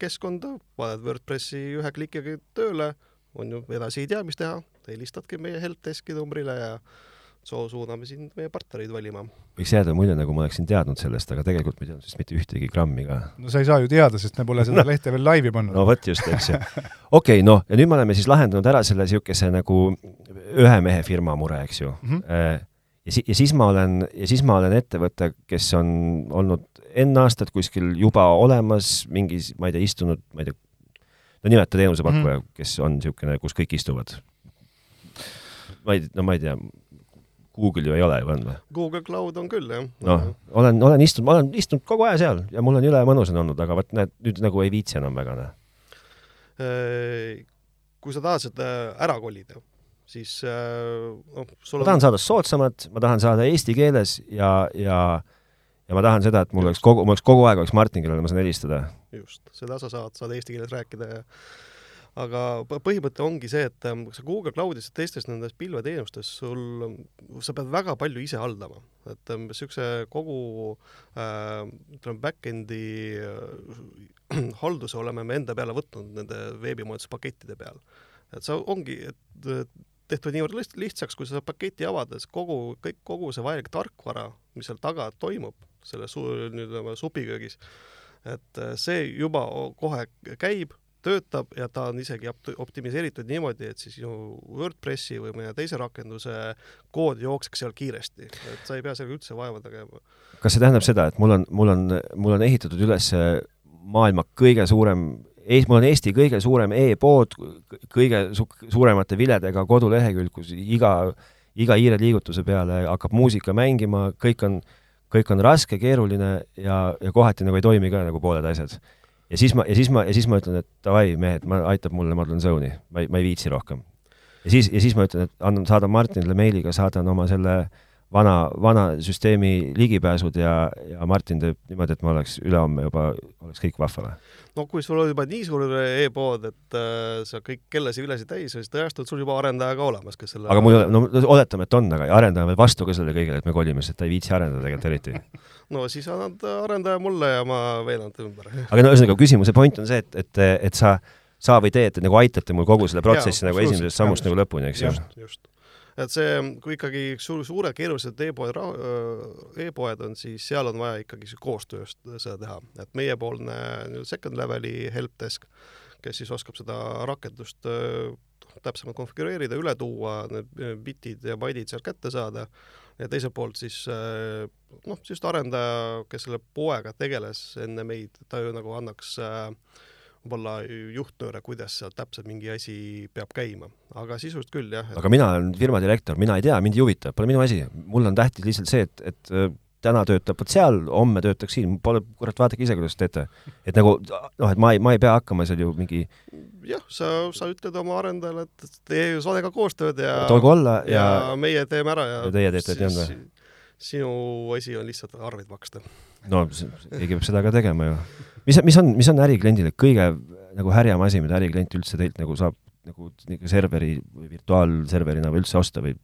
keskkonda, paned WordPressi ühe klikiga tööle, on ju, edasi ei tea, mis teha, helistadki meie helpdeski numbrile ja soo suuname sind meie partnereid valima. võiks jääda mulje, nagu ma oleksin teadnud sellest, aga tegelikult ma ei teadnud sellest mitte ühtegi grammi ka. no sa ei saa ju teada, sest me pole seda no. lehte veel laivi pannud. no vot just, eks ju. okei okay,, noh, ja nüüd me oleme siis lahendanud ära selle niisuguse nagu ühe mehe firma mure, eks ju mm. -hmm. ja si-, ja siis ma olen, ja siis ma olen ettevõte, kes on olnud N aastat kuskil juba olemas, mingis, ma ei tea, istunud, ma ei tea, no nimeta teenusepakkuja mm, -hmm. kes on niisugune, kus kõik istuvad. ma ei, no ma ei tea Google ju ei ole ju, on või? Google Cloud on küll, jah. noh, olen, olen istunud, ma olen istunud kogu aja seal ja mul on jõle mõnus on olnud, aga vot näed, nüüd nagu ei viitsi enam väga, noh. Äh, kui sa tahad seda ära kolida, siis äh, noh, sul on ma tahan saada soodsamat, ma tahan saada eesti keeles ja, ja ja ma tahan seda, et mul oleks kogu, mul oleks kogu aeg oleks Martin, kellele ma saan helistada. just, seda sa saad, saad eesti keeles rääkida ja aga põhimõte ongi see, et ähm, sa Google Cloudis ja teistes nendes pilveteenustes sul, sa pead väga palju ise haldama, et niisuguse ähm, kogu äh, ütleme, back-end'i äh, halduse oleme me enda peale võtnud nende veebimajanduspakettide peal. et see ongi, et tehtud niivõrd lihtsaks, kui sa paketi avades kogu, kõik, kogu see vajalik tarkvara, mis seal taga toimub, selle su-, nüüd supiköögis, et äh, see juba kohe käib töötab ja ta on isegi optimiseeritud niimoodi, et siis ju WordPressi või mõne teise rakenduse kood jookseks seal kiiresti, et sa ei pea sellega üldse vaeva tegema. kas see tähendab seda, et mul on, mul on, mul on ehitatud üles maailma kõige suurem mul on Eesti kõige suurem e-pood, kõige su suuremate viledega kodulehekülg, kus iga, iga hiireliigutuse peale hakkab muusika mängima, kõik on, kõik on raske, keeruline ja, ja kohati nagu ei toimi ka nagu pooled asjad ja siis ma, ja siis ma, ja siis ma ütlen, et davai, mehed, ma, aitab mulle, ma tulen zone'i, ma ei, ma ei viitsi rohkem. ja siis, ja siis ma ütlen, et annan, saadan Martinile meiliga, saadan oma selle vana, vana süsteemi ligipääsud ja, ja Martin teeb niimoodi, et ma oleks ülehomme juba, oleks kõik vahva või? no kui sul on juba nii suur e-pood, et äh, sa kõik kellasi vilesid täis, siis tõenäoliselt sul juba arendaja ka olemas, kes selle aga mul ei ole, no oletame, et on, aga arendaja on veel vastu ka sellele kõigele, et me kolime, sest ta ei viitsi arendada tegelikult eriti no siis annad arendaja mulle ja ma veelan ta ümber aga no ühesõnaga, küsimuse point on see, et, et, et sa, sa või teie, et nagu aitate mul kogu selle protsessi ja, nagu esimesest sammust nagu lõpuni, eks ju? just, just et see, kui ikkagi suur, suured keerulised e-poed e-poed on, siis seal on vaja ikkagi koostööst seda teha, et meiepoolne second leveli helpdesk, kes siis oskab seda rakendust täpsemalt konfigureerida, üle tuua, need bitid ja baidid sealt kätte saada ja teiselt poolt siis noh, just arendaja, kes selle poega tegeles enne meid, ta ju nagu annaks äh, võib-olla juhtnööre, kuidas seal täpselt mingi asi peab käima, aga sisust küll jah et.... aga mina olen firma direktor, mina ei tea, mind ei huvita, pole minu asi, mul on tähtis lihtsalt see, et, et äh, täna töötab vot seal, homme töötaks siin, pole, kurat, vaadake ise, kuidas teete. et nagu noh, et ma ei, ma ei pea hakkama seal ju mingi jah, sa, sa ütled oma arendajale, et tee Sodega koostööd ja tolgu olla ja, ja meie teeme ära ja ja teie teete, et olnud või? Sinu asi on lihtsalt arveid maksta. no keegi peab seda ka tegema ju. mis, mis on, mis on ärikliendile kõige nagu härjam asi, mida äriklient üldse teilt nagu saab nagu niisugune serveri või virtuaalserverina või üldse osta või?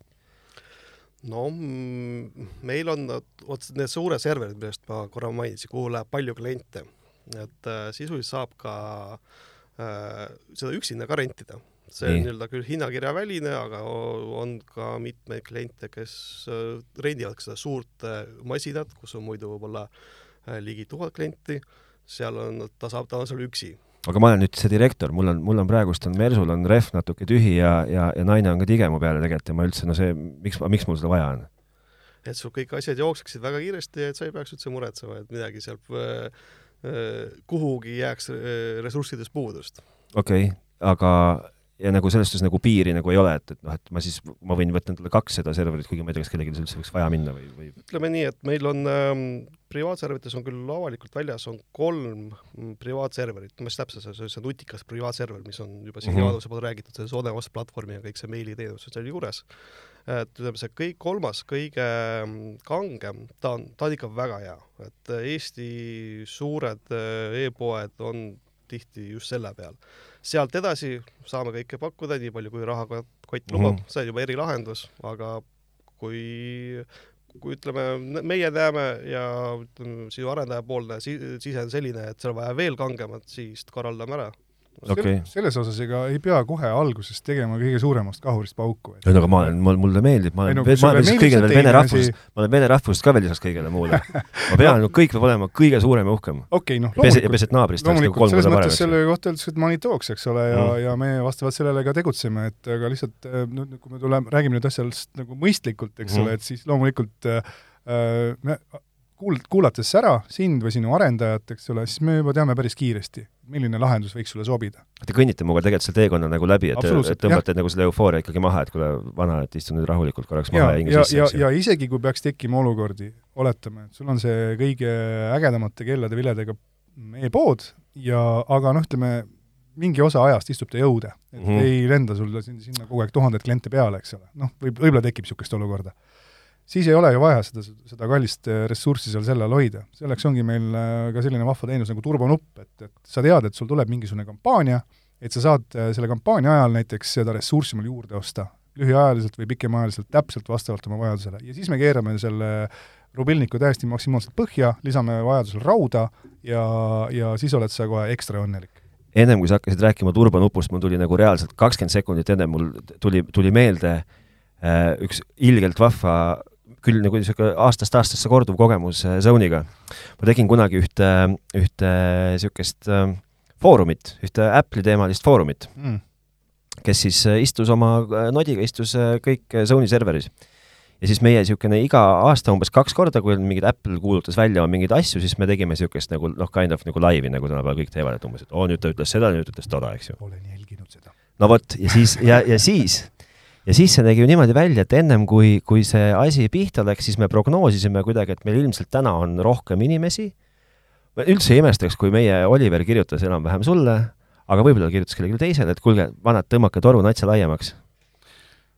no meil on vot need suured serverid, millest ma korra mainisin, kuhu läheb palju kliente, et äh, sisuliselt saab ka äh, seda üksinda ka rentida see on nii-öelda küll hinnakirjaväline, aga on ka mitmeid kliente, kes äh, rendivad seda suurt äh, masinat, kus on muidu võib-olla äh, ligi tuhat klienti, seal on, ta saab, ta on seal üksi. aga ma olen nüüd see direktor, mul on, mul on praegust on Mersul on rehv natuke tühi ja, ja, ja naine on ka tige mu peale tegelikult ja ma üldse, no see, miks, miks mul seda vaja on? et sul kõik asjad jookseksid väga kiiresti ja et sa ei peaks üldse muretsema, et midagi seal kuhugi jääks ressurssidest puudust. okei okay,, aga ja nagu selles suhtes nagu piiri nagu ei ole, et, et noh, et ma siis, ma võin võtta endale kaks seda serverit, kuigi ma ei tea, kas kellelgi üldse võiks vaja minna või, või ütleme nii, et meil on ähm, privaatserverites on küll avalikult väljas, on kolm mm, privaatserverit, ma siis täpselt, see, see nutikas privaatserver, mis on juba siin mm -hmm. Jaanuse poolt räägitud, see Soneos platvormi ja kõik see meiliteenus on seal juures. et ütleme, see kõik kolmas, kõige mm, kangem, ta on, ta on ikka väga hea, et Eesti suured äh, e-poed on tihti just selle peal. Sealt edasi saame kõike pakkuda, nii palju kui rahakott lubab mm, -hmm. see on juba erilahendus, aga kui, kui ütleme, meie näeme ja ütleme, sinu arendajapoolne sisend selline, et seal on vaja veel kangemat, siis korraldame ära okay.. selles osas ega ei pea kohe alguses tegema kõige suuremast kahurist pauku. ei no aga ma olen, mulle meeldib, ma olen, ma olen lisaks kõigele veel vene rahvusest, ma olen vene rahvusest ka veel lisaks kõigele muule. ma pean no., kõik peab olema kõige suurem ja uhkem. okei okay,, noh loomulikult. ja peset naabrist nagu kolm korda parem. selle kohta öeldakse, et money talks, eks ole, ja mm., ja me vastavalt sellele ka tegutseme, et aga lihtsalt äh, nüüd, kui me tuleme, räägime nüüd asjast nagu mõistlikult, eks mm. ole, et siis loomulikult äh, äh me kuul-, kuulates ära sind või sinu arendajat, eks ole, siis me juba teame päris kiiresti, milline lahendus võiks sulle sobida. Te kõnnite minuga tegelikult selle teekonna nagu läbi, et, et tõmbate nagu selle eufooria ikkagi maha, et kuule, vana, et istu nüüd rahulikult korraks maha ja, ja hinge sisse. ja, ja, ja isegi, kui peaks tekkima olukordi, oletame, et sul on see kõige ägedamate kellade viledega e-pood ja aga noh, ütleme, mingi osa ajast istub ta jõude, et mm -hmm. ei lenda sulle sinna kogu aeg tuhandeid kliente peale, eks ole, noh, võib, võib-olla tekib niisugust olukorda siis ei ole ju vaja seda, seda kallist äh, ressurssi seal selle all hoida. selleks ongi meil äh, ka selline vahva teenus nagu turbonupp, et, et sa tead, et sul tuleb mingisugune kampaania, et sa saad äh, selle kampaania ajal näiteks seda ressurssi mul juurde osta, lühiajaliselt või pikemaajaliselt, täpselt vastavalt oma vajadusele. ja siis me keerame selle rubilniku täiesti maksimaalselt põhja, lisame vajadusel rauda ja, ja siis oled sa kohe ekstra õnnelik ennem kui sa hakkasid rääkima turbonupust, mul tuli nagu reaalselt kakskümmend sekundit enne mul tuli, tuli meelde äh, üks ilgelt vahva küll nagu niisugune aastast aastasse korduv kogemus äh, Zone'iga. ma tegin kunagi ühte, ühte niisugust äh, foorumit, ühte Apple'i teemalist foorumit mm., kes siis äh, istus oma nodiga, istus kõik Zone'i serveris. ja siis meie niisugune iga aasta umbes kaks korda, kui mingid Apple kuulutas välja mingeid asju, siis me tegime niisugust nagu noh, kind of nagu laivi, nagu tänapäeval kõik teevad, et umbes, et oo, nüüd ta ütles seda, nüüd ütles toda, eks ju. olen jälginud seda. no vot, ja siis, ja, ja siis ja siis see nägi ju niimoodi välja, et ennem kui, kui see asi pihta läks, siis me prognoosisime kuidagi, et meil ilmselt täna on rohkem inimesi. ma üldse ei imestaks, kui meie Oliver kirjutas enam-vähem sulle, aga võib-olla ta kirjutas kellelegi teisele, et kuulge, vanad, tõmmake toru natsa laiemaks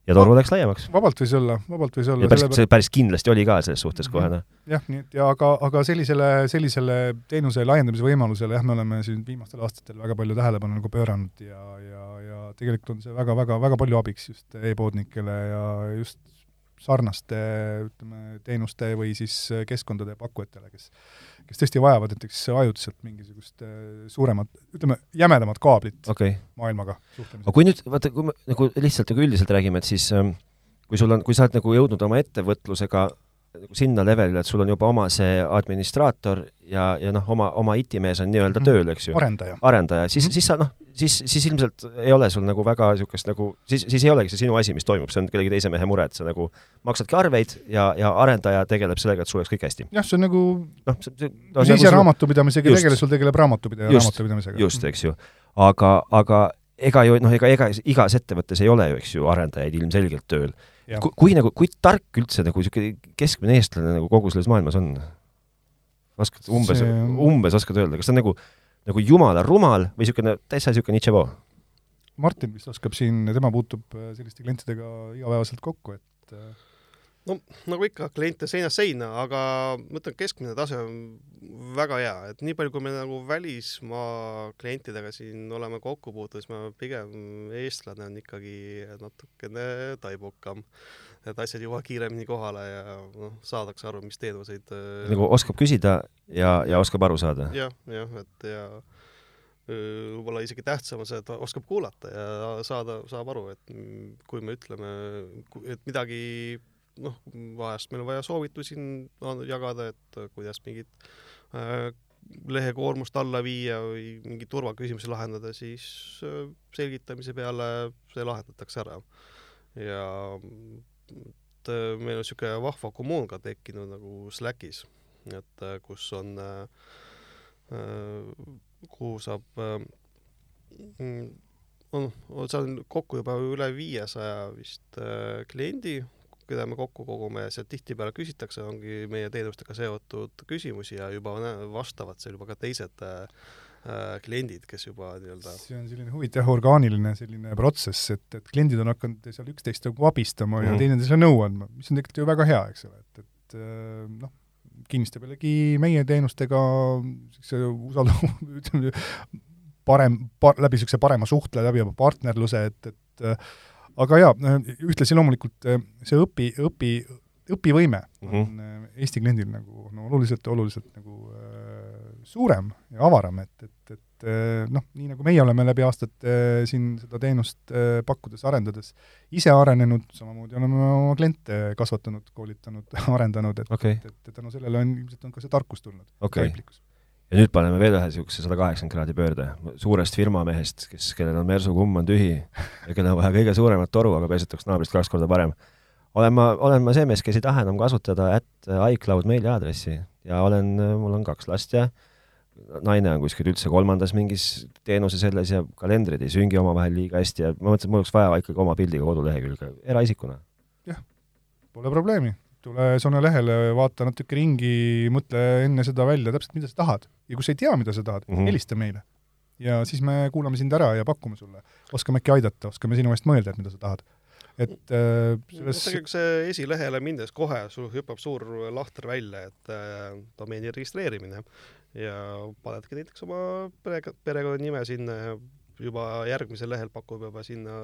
ja toru läks laiemaks. vabalt võis olla, vabalt võis olla. päris, see päris kindlasti oli ka selles suhtes kohe, noh. jah, nii et ja aga, aga sellisele, sellisele teenuse laiendamise võimalusele jah, me oleme siin viimastel aastatel väga palju tähelepanu nagu pööranud ja, ja, ja tegelikult on see väga-väga, väga palju abiks just e-poodnikele ja just sarnaste ütleme, teenuste või siis keskkondade pakkujatele, kes kes tõesti vajavad näiteks ajutiselt mingisugust äh, suuremat, ütleme, jämedamat kaablit okay. maailmaga suhtlemiseks. aga kui nüüd, vaata, kui me nagu lihtsalt nagu üldiselt räägime, et siis ähm, kui sul on, kui sa oled nagu jõudnud oma ettevõtlusega nagu sinna levelile, et sul on juba oma see administraator ja, ja noh, oma, oma IT-mees on nii-öelda -hmm. tööl, eks ju. arendaja. arendaja, siis mm, -hmm. siis sa noh, siis, siis ilmselt ei ole sul nagu väga niisugust nagu, siis, siis ei olegi see sinu asi, mis toimub, see on kellegi teise mehe mure, et sa nagu maksadki arveid ja, ja arendaja tegeleb sellega, et sul oleks kõik hästi. jah, see on nagu noh, see, see no, ise nagu raamatupidamisega tegeleb, sul tegeleb raamatupidaja raamatupidamisega. just, eks ju. aga, aga ega ju noh, ega, ega igas ettevõttes ei ole ju, eks ju, arendajaid ilmselgelt tööl kui, kui nagu, kui tark üldse nagu niisugune keskmine eestlane nagu kogu selles maailmas on? oskad umbes see..., umbes oskad öelda, kas ta on nagu, nagu jumala rumal või niisugune täitsa niisugune nitševo? Martin vist oskab siin, tema puutub äh, selliste klientidega igapäevaselt kokku, et äh, no nagu ikka, kliente seinast seina, aga ma ütlen, keskmine tase on väga hea, et nii palju, kui me nagu välismaa klientidega siin oleme kokku puutunud, siis ma pigem eestlane on ikkagi natukene taibukam. et asjad jõuavad kiiremini kohale ja noh, saadakse aru, mis teenuseid äh, nagu oskab küsida ja, ja oskab aru saada ja,? jah, jah, et ja võib-olla isegi tähtsam on see, et oskab kuulata ja saada, saab aru, et kui me ütleme, et midagi noh, vahest meil on vaja soovitusi jagada, et kuidas mingit äh, lehekoormust alla viia või mingeid turvaküsimusi lahendada, siis äh, selgitamise peale see lahendatakse ära. ja et äh, meil on niisugune vahva kommuun ka tekkinud nagu Slackis, et äh, kus on äh, äh kuhu saab äh, on, seal on kokku juba üle viiesaja vist äh, kliendi, keda me kokku kogume ja sealt tihtipeale küsitakse, ongi meie teenustega seotud küsimusi ja juba vastavad seal juba ka teised äh, äh, kliendid, kes juba nii-öelda see on selline huvitav orgaaniline selline protsess, et, et kliendid on hakanud seal üksteist nagu abistama mm ja mhm. teineteisele nõu andma, mis on tegelikult ju väga hea, eks ole, et, et äh, noh, kinnistab jällegi meie teenustega niisuguse usaldav, ütleme, parem par,, läbi niisuguse parema suhtle, läbi oma partnerluse, et, et aga jaa, ühtlasi loomulikult see õpi, õpi, õpivõime mm -hmm. on äh, Eesti kliendil nagu no oluliselt, oluliselt nagu äh, suurem ja avaram, et, et, et äh, noh, nii nagu meie oleme läbi aastate äh, siin seda teenust äh, pakkudes, arendades, ise arenenud, samamoodi oleme oma kliente kasvatanud, koolitanud, arendanud, et okay., et, et tänu sellele on, ilmselt on ka see tarkus tulnud okay., ja nüüd paneme veel ühe niisuguse sada kaheksakümmend kraadi pöörde suurest firmamehest, kes, kellel on mersu kumm on tühi ja kellel on vaja kõige suuremat toru, aga peaasi, et oleks naabrist kaks korda parem. olen ma, olen ma see mees, kes ei taha enam kasutada at iCloud meiliaadressi ja olen, mul on kaks last ja naine on kuskil üldse kolmandas mingis teenuse selles ja kalendrid ei süngi omavahel liiga hästi ja ma mõtlesin, et mul oleks vaja ikkagi oma pildiga kodulehekülge eraisikuna. jah, pole probleemi tule Sone lehele, vaata natuke ringi, mõtle enne seda välja täpselt, mida sa tahad. ja kui sa ei tea, mida sa tahad mm, -hmm. helista meile. ja siis me kuulame sind ära ja pakume sulle. oskame äkki aidata, oskame sinu eest mõelda, et mida sa tahad. et äh, selles tegelikult see esilehele minnes kohe sul hüppab suur lahter välja, et äh, domeeni registreerimine ja panedki näiteks oma pere, perekonnanime sinna ja juba järgmisel lehel pakub juba sinna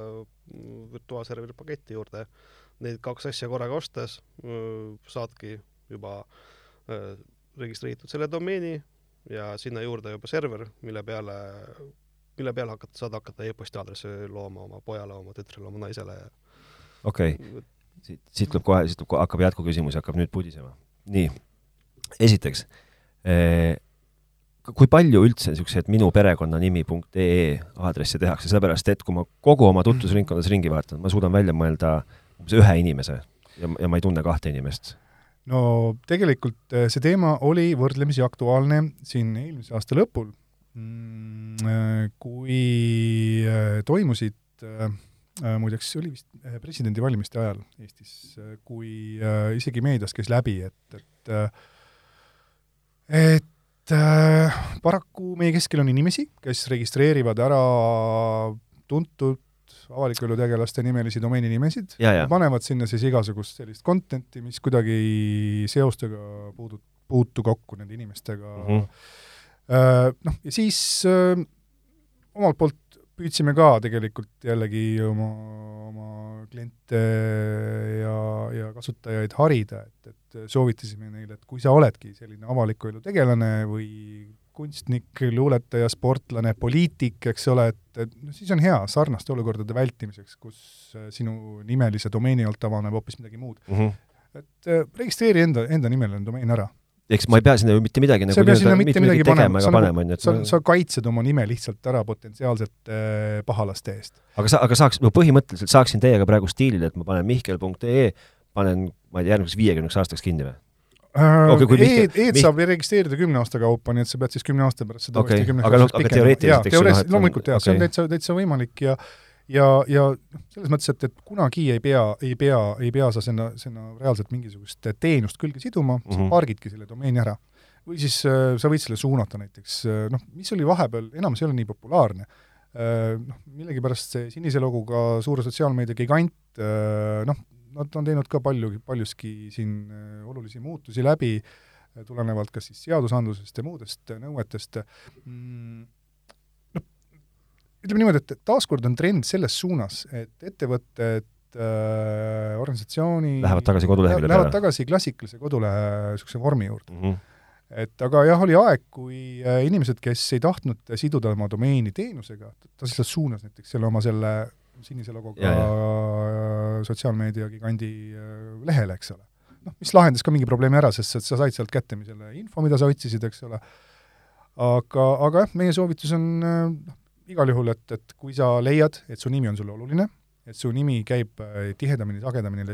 virtuaalserveri paketi juurde neid kaks asja korraga ostes saadki juba registreeritud selle domeeni ja sinna juurde juba server, mille peale, mille peale hakata, saad hakata e-posti aadressi looma oma pojale, oma tütrele, oma naisele. okei okay., siit, siit tuleb kohe, siit tuleb, hakkab jätkuküsimus, hakkab nüüd pudisema. nii, esiteks eh, kui palju üldse niisuguseid minu perekonnanimi.ee aadresse tehakse, sellepärast et kui ma kogu oma tutvusringkonnas ringi vaatan, ma suudan välja mõelda umbes ühe inimese ja, ja ma ei tunne kahte inimest. No tegelikult äh, see teema oli võrdlemisi aktuaalne siin eelmise aasta lõpul, mm, äh, kui äh, toimusid muideks, see oli vist presidendivalimiste ajal Eestis, kui isegi meedias käis läbi, et, et et paraku meie keskel on inimesi, kes registreerivad ära tuntud avaliku elu tegelaste nimelisi domeeninimesid ja, ja panevad sinna siis igasugust sellist content'i, mis kuidagi seostega puudu, puutu kokku nende inimestega mm. -hmm. Noh, ja siis öö, omalt poolt püüdsime ka tegelikult jällegi oma, oma kliente ja, ja kasutajaid harida, et, et soovitasime neile, et kui sa oledki selline avaliku elu tegelane või kunstnik, luuletaja, sportlane, poliitik, eks ole, et, et no siis on hea sarnaste olukordade vältimiseks, kus äh, sinu nimelise domeeni alt avaneb hoopis midagi muud mm. -hmm. et äh, registreeri enda, enda nimeline domeen ära. eks ma ei pea sinna ju mitte midagi nagu mitte, mitte midagi ega panema, on ju, et sa, sa kaitsed oma nime lihtsalt ära potentsiaalsete äh, pahalaste eest. aga sa, aga saaks, no põhimõtteliselt saaksin teiega praegu stiilil, et ma panen mihkel.ee, panen, ma ei tea, järgmiseks viiekümneks aastaks kinni või? Äh, okay, E-d e saab registreerida kümne aasta kaupa, nii et sa pead siis kümne aasta pärast seda okay. aga noh, aga teoreetiliselt, eks ole. loomulikult jah okay., see on täitsa, täitsa võimalik ja ja, ja noh, selles mõttes, et, et kunagi ei pea, ei pea, ei pea sa sinna, sinna reaalselt mingisugust teenust külge siduma mm, -hmm. sa mhm. pargidki selle domeeni ära. või siis äh, sa võid selle suunata näiteks äh,, noh, mis oli vahepeal, enam see ei ole nii populaarne äh,, noh, millegipärast see sinise logoga suure sotsiaalmeedia gigant äh,, noh, nad on teinud ka palju, paljuski siin olulisi muutusi läbi, tulenevalt kas siis seadusandlusest ja muudest nõuetest mm,, noh, ütleme niimoodi, et taaskord on trend selles suunas, et ettevõtted äh, organisatsiooni Lähevad tagasi kodulehekülje peale? Lähevad tagasi klassikalise kodulehe niisuguse vormi juurde mm. -hmm et aga jah, oli aeg, kui äh, inimesed, kes ei tahtnud siduda oma domeeni teenusega, ta lihtsalt suunas näiteks selle oma selle sinise logoga sotsiaalmeediagigandi äh, lehele, eks ole. noh, mis lahendas ka mingi probleemi ära, sest sa said sealt kätte selle info, mida sa otsisid, eks ole, aga, aga jah, meie soovitus on noh, igal juhul, et, et kui sa leiad, et su nimi on sulle oluline, et su nimi käib äh, tihedamini, sagedamini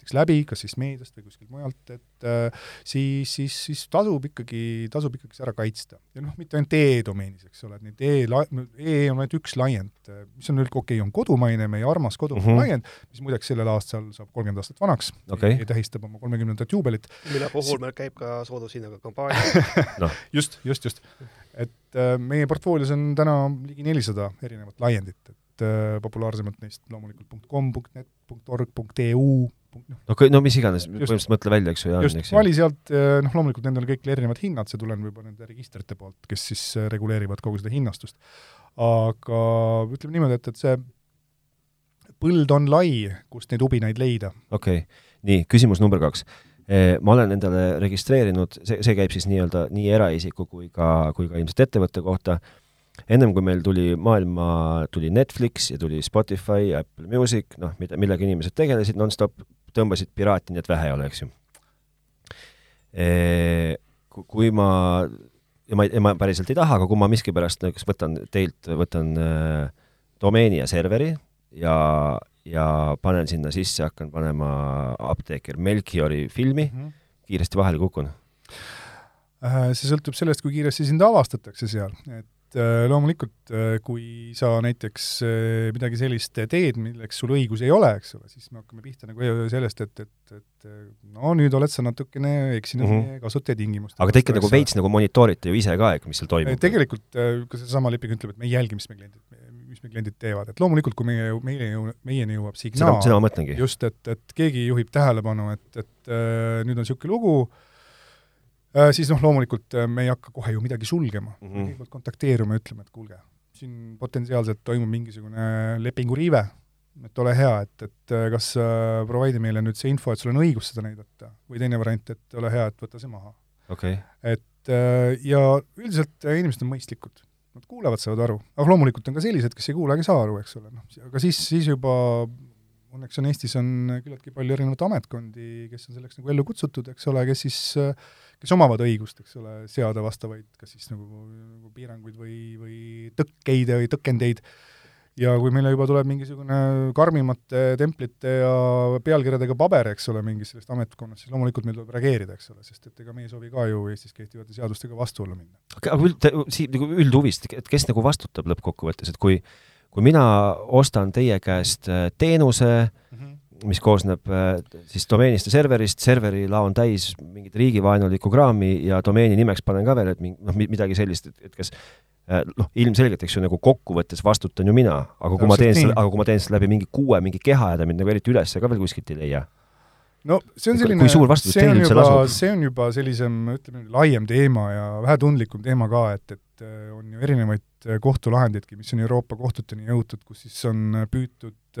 näiteks läbi, kas siis meediast või kuskilt mujalt, et äh, siis, siis, siis tasub ikkagi, tasub ikkagi see ära kaitsta. ja noh, mitte ainult e-domeenis, eks ole, et neid e, e on ainult üks laiend, mis on okei okay,, on kodumaine, meie armas kodumaine mm -hmm. laiend, mis muideks sellel aastal saab kolmkümmend aastat vanaks okay., e tähistab oma kolmekümnendat juubelit. mille puhul meil käib ka soodushinnaga kampaania no. just, just, just. et äh, meie portfoolios on täna ligi nelisada erinevat laiendit, et äh, populaarsemad neist loomulikult .com, .net, .org, .eu noh. no, no mis iganes, põhimõtteliselt mõtle välja, eks ju, ja just, vali sealt, eh, noh loomulikult nendel on kõik erinevad hinnad, see tuleneb juba nende registrite poolt, kes siis eh, reguleerivad kogu seda hinnastust. aga ütleme niimoodi, et, et see põld on lai, kust neid ubinaid leida. okei okay., nii, küsimus number kaks eh, ma olen endale registreerinud, see, see käib siis nii-öelda nii eraisiku kui ka, kui ka ilmselt ettevõtte kohta, ennem kui meil tuli maailma, tuli Netflix ja tuli Spotify, Apple Music, noh, mida, millega inimesed tegelesid nonstop, tõmbasid piraati nii et vähe ei ole, eks ju. Kui ma, ja ma, ja ma päriselt ei taha, aga kui ma miskipärast näiteks võtan teilt, võtan äh, domeeni ja serveri ja, ja panen sinna sisse, hakkan panema apteeker Melchiori filmi mm, -hmm. kiiresti vahele kukun see sõltub sellest, kui kiiresti sind avastatakse seal, et Äh, loomulikult, äh, kui sa näiteks äh, midagi sellist teed, milleks sul õigusi ei ole, eks ole, siis me hakkame pihta nagu sellest, et, et, et no nüüd oled sa natukene eksinud mm -hmm. meie kasutajatingimustega. aga te ikka nagu veits nagu monitoorite ju ise ka, et mis seal toimub? tegelikult ka seesama leping ütleb, et me ei jälgi, mis me kliendid, mis me kliendid teevad, et loomulikult, kui meie, meile jõu-, meieni jõuab signaal, just, et, et keegi juhib tähelepanu, et, et nüüd on niisugune lugu, siis noh, loomulikult äh, me ei hakka kohe ju midagi sulgema. Mm, -hmm. kõigepealt kontakteeruma ja ütlema, et kuulge, siin potentsiaalselt toimub mingisugune lepingu riive, et ole hea, et, et äh, kas äh, provide'i meile nüüd see info, et sul on õigus seda näidata, või teine variant, et ole hea, et võta see maha. Okay.. et äh, ja üldiselt äh, inimesed on mõistlikud, nad kuulevad, saavad aru, aga loomulikult on ka sellised, kes ei kuule ega saa aru, eks ole, noh, aga siis, siis juba õnneks on Eestis on küllaltki palju erinevaid ametkondi, kes on selleks nagu ellu kutsutud, eks ole, kes siis äh, kes omavad õigust, eks ole, seada vastavaid kas siis nagu, nagu piiranguid või, või tõkkeid või tõkendeid, ja kui meile juba tuleb mingisugune karmimate templite ja pealkirjadega paber, eks ole, mingist sellest ametkonnast, siis loomulikult meil tuleb reageerida, eks ole, sest et ega me ei soovi ka ju Eestis kehtivate seadustega vastuollu minna. aga üld, siit nagu üldhuvist, et kes nagu vastutab lõppkokkuvõttes, et kui kui mina ostan teie käest äh, teenuse mm, -hmm mis koosneb äh, siis domeenist ja serverist, serveri lao on täis mingit riigivaenulikku kraami ja domeeni nimeks panen ka veel, et mingi noh, midagi sellist, et, et kas äh, noh, ilmselgelt, eks ju, nagu kokkuvõttes vastutan ju mina, aga kui ja, ma teen selle, aga kui ma teen selle läbi mingi kuue mingi keha ja ta mind nagu eriti üles ka veel kuskilt ei leia. no see on selline, see on juba, see on juba sellisem, ütleme, laiem teema ja vähetundlikum teema ka, et, et äh, on ju erinevaid kohtulahendidki, mis on Euroopa kohtuteni jõutud, kus siis on püütud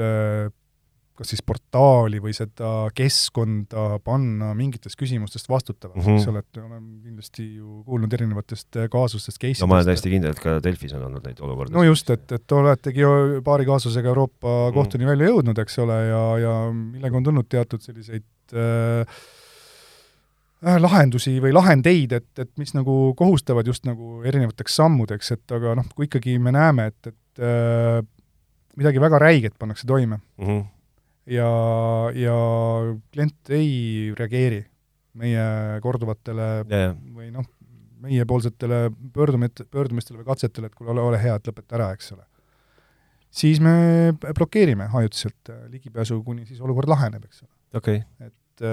kas siis portaali või seda keskkonda panna mingitest küsimustest vastutavaks mm, -hmm. eks ole, et oleme kindlasti ju kuulnud erinevatest kaasustest, case idest. no ma olen täiesti kindel, et ka Delfis on olnud neid olukordi. no just, et, et oletegi ju paari kaasusega Euroopa mm -hmm. kohtuni välja jõudnud, eks ole, ja, ja millega on tulnud teatud selliseid äh, äh, lahendusi või lahendeid, et, et mis nagu kohustavad just nagu erinevateks sammudeks, et aga noh, kui ikkagi me näeme, et, et äh, midagi väga räiget pannakse toime mm, -hmm ja, ja klient ei reageeri meie korduvatele yeah. või noh, meiepoolsetele pöördumit-, pöördumistele või katsetele, et kuule, ole, ole hea, et lõpeta ära, eks ole. siis me blokeerime ajutiselt ligipääsu, kuni siis olukord laheneb, eks ole okay.. et,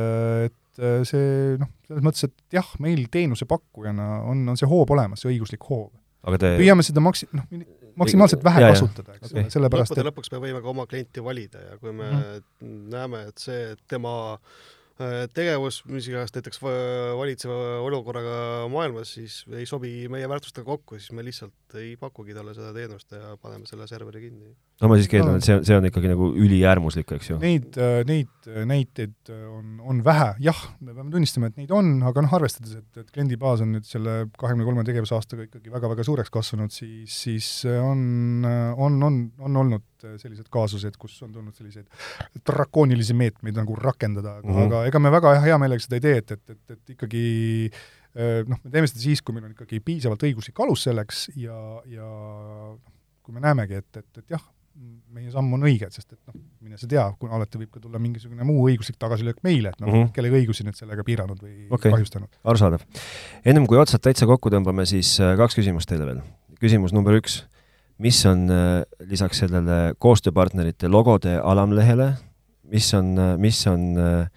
et see noh, selles mõttes, et jah, meil teenusepakkujana on, on see hoob olemas, see õiguslik hoob. Te... püüame seda maksi-, noh, maksimaalselt vähe Ja, kasutada, eks Okei. ole, sellepärast lõppude et lõpuks me võime ka oma klienti valida ja kui me Mhm. näeme, et see tema äh, tegevus, mis iganes näiteks va- valitseva olukorraga maailmas, siis ei sobi meie väärtustega kokku, siis me lihtsalt ei pakugi talle seda teenust ja paneme selle serveri kinni. no ma siiski eeldan, No. et see on, see on ikkagi nagu üliäärmuslik, eks ju. neid, neid näiteid on, on vähe, jah, me peame tunnistama, et neid on, aga noh, arvestades, et, et kliendibaas on nüüd selle kahekümne kolme tegevusaastaga ikkagi väga-väga suureks kasvanud, siis, siis on, on, on, on olnud sellised kaasused, kus on tulnud selliseid drakoonilisi meetmeid nagu rakendada, aga mm. -hmm. aga ega me väga hea meelega seda ei tee, et, et, et, et ikkagi eh, noh, me teeme seda siis, kui meil on ikkagi piisavalt õiguslik alus selleks ja, ja noh, kui me näemegi, et, et, et jah, meie samm on õige, sest et noh, mine sa tea, kuna alati võib ka tulla mingisugune muu õiguslik tagasilöök meile, et noh mm. -hmm. kelle õigusi nüüd sellega piiranud või okay. kahjustanud. arusaadav. ennem kui otsad täitsa kokku tõmbame, siis äh, kaks küsimust teile veel. küsimus number üks, mis on äh, lisaks sellele koostööpartnerite logode alamlehele, mis on, mis on äh,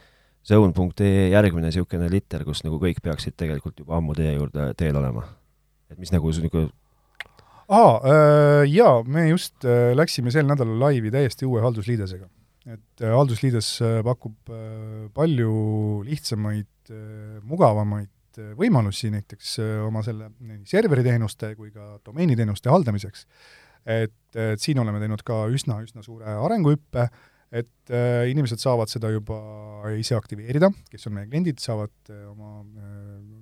zone.ee järgmine niisugune liter, kus nagu kõik peaksid tegelikult juba ammu teie juurde teel olema? et mis nagu niisugune aa äh,, jaa, me just äh, läksime sel nädalal laivi täiesti uue haldusliidesega. et äh, haldusliides äh, pakub äh, palju lihtsamaid äh,, mugavamaid äh, võimalusi näiteks äh, oma selle nii serveriteenuste kui ka domeeniteenuste haldamiseks. et, et siin oleme teinud ka üsna-üsna suure arenguhüppe, et äh, inimesed saavad seda juba ise aktiveerida, kes on meie kliendid, saavad äh, oma äh,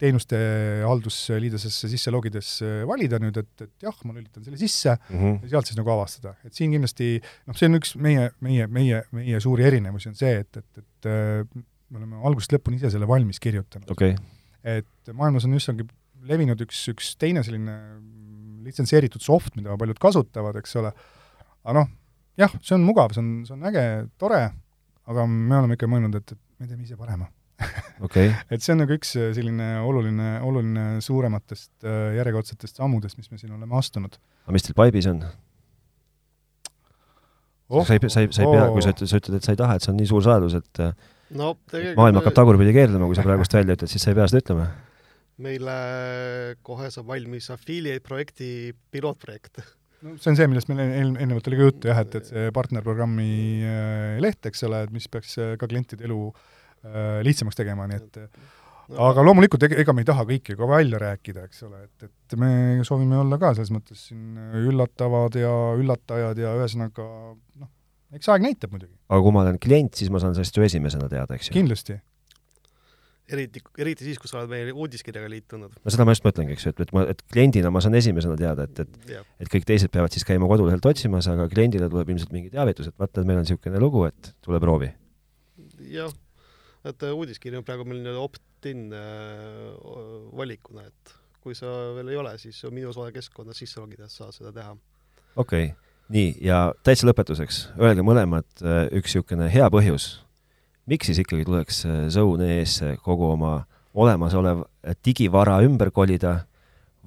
teenuste haldusliidesesse sisse logides äh, valida nüüd, et, et jah, ma lülitan selle sisse mm -hmm. ja sealt siis nagu avastada. et siin kindlasti noh, see on üks meie, meie, meie, meie suuri erinevusi on see, et, et, et äh, me oleme algusest lõpuni ise selle valmis kirjutanud okay., et maailmas on üsnagi levinud üks, üks teine selline litsenseeritud soft, mida paljud kasutavad, eks ole, aga noh, jah, see on mugav, see on, see on äge, tore, aga me oleme ikka mõelnud, et, et me teeme ise parema. okay., et see on nagu üks selline oluline, oluline suurematest äh, järjekordsetest sammudest, mis me siin oleme astunud. aga mis teil Pipe'is on oh,? sa ei, sa ei, sa ei pea, kui sa ütled, sa ütled, et sa ei taha, et see on nii suur saladus, et äh, no tegelikult maailm hakkab tagurpidi keerlema, kui sa praegust välja ütled, siis sa ei pea seda ütlema meile kohe saab valmis affiliate projekti pilootprojekt. no see on see, millest meil eel, eelnevalt oli ka juttu jah, et, et see partnerprogrammi äh, leht, eks ole, et mis peaks äh, ka klientide elu äh, lihtsamaks tegema, nii et no. aga loomulikult ega, ega me ei taha kõike ka välja rääkida, eks ole, et, et me soovime olla ka selles mõttes siin üllatavad ja üllatajad ja ühesõnaga noh, eks aeg näitab muidugi. aga kui ma olen klient, siis ma saan sellest ju esimesena teada, eks ju? kindlasti eriti, eriti siis, kui sa oled meie uudiskirjaga liitunud. no seda ma just mõtlengi, eks ju, et, et ma, et kliendina ma saan esimesena teada, et, et Jah. et kõik teised peavad siis käima kodulehelt otsimas, aga kliendile tuleb ilmselt mingi teavitus, et vaata, et meil on niisugune lugu, et tule proovi. jah, et äh, uudiskiri on praegu meil nii-öelda opt-in äh, valikuna, et kui sa veel ei ole, siis minu soe keskkonnas sisse logides saad seda teha. okei okay., nii, ja täitsa lõpetuseks, öelge mõlemad äh, üks niisugune hea põhjus, miks siis ikkagi tuleks äh, Zone EE-sse kogu oma olemasolev äh, digivara ümber kolida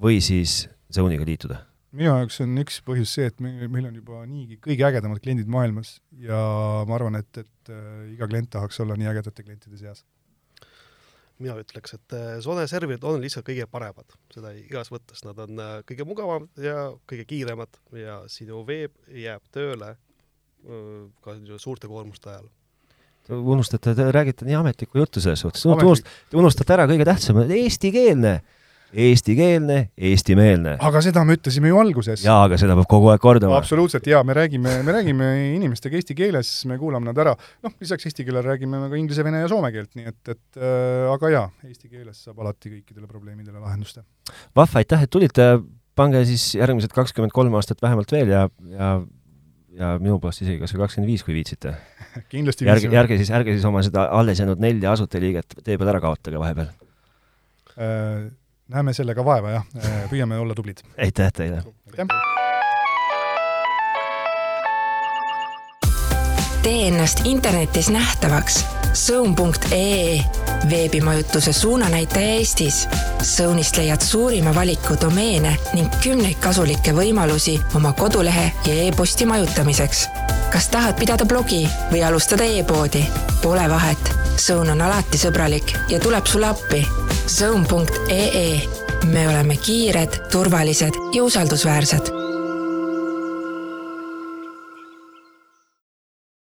või siis Zone'iga liituda? minu jaoks on üks põhjus see, et meil, meil on juba niigi kõige ägedamad kliendid maailmas ja ma arvan, et, et äh, iga klient tahaks olla nii ägedate klientide seas. Mina ütleks, et äh, Sone serverid on lihtsalt kõige paremad, seda igas mõttes, nad on äh, kõige mugavamad ja kõige kiiremad ja sinu veeb jääb tööle äh, ka suurte koormuste ajal. Te unustate, te räägite nii ametlikku juttu selles suhtes, unustate ära kõige tähtsama, eestikeelne, eestikeelne, eestimeelne. aga seda me ütlesime ju alguses. jaa, aga seda peab kogu aeg kordama. absoluutselt jaa, me räägime, me räägime inimestega eesti keeles, me kuulame nad ära, noh, lisaks eesti keelele räägime me ka inglise, vene ja soome keelt, nii et, et äh, aga jaa, eesti keeles saab alati kõikidele probleemidele lahendust. vahva, aitäh, et tulite, pange siis järgmised kakskümmend kolm aastat vähemalt veel ja, ja ja minu poolest isegi kas või kakskümmend viis, kui viitsite. kindlasti järge, järge siis, ärge siis oma seda alles jäänud nelja asutajaliiget tee peal ära kaotage vahepeal. äh, näeme sellega vaeva, jah, püüame olla tublid. aitäh teile! aitäh! tee ennast internetis nähtavaks. Zone.ee veebimajutuse suunanäitaja Eestis. Zone'ist leiad suurima valiku domeene ning kümneid kasulikke võimalusi oma kodulehe ja e-posti majutamiseks. kas tahad pidada blogi või alustada e-poodi? Pole vahet, Zone on alati sõbralik ja tuleb sulle appi. Zone.ee me oleme kiired, turvalised ja usaldusväärsed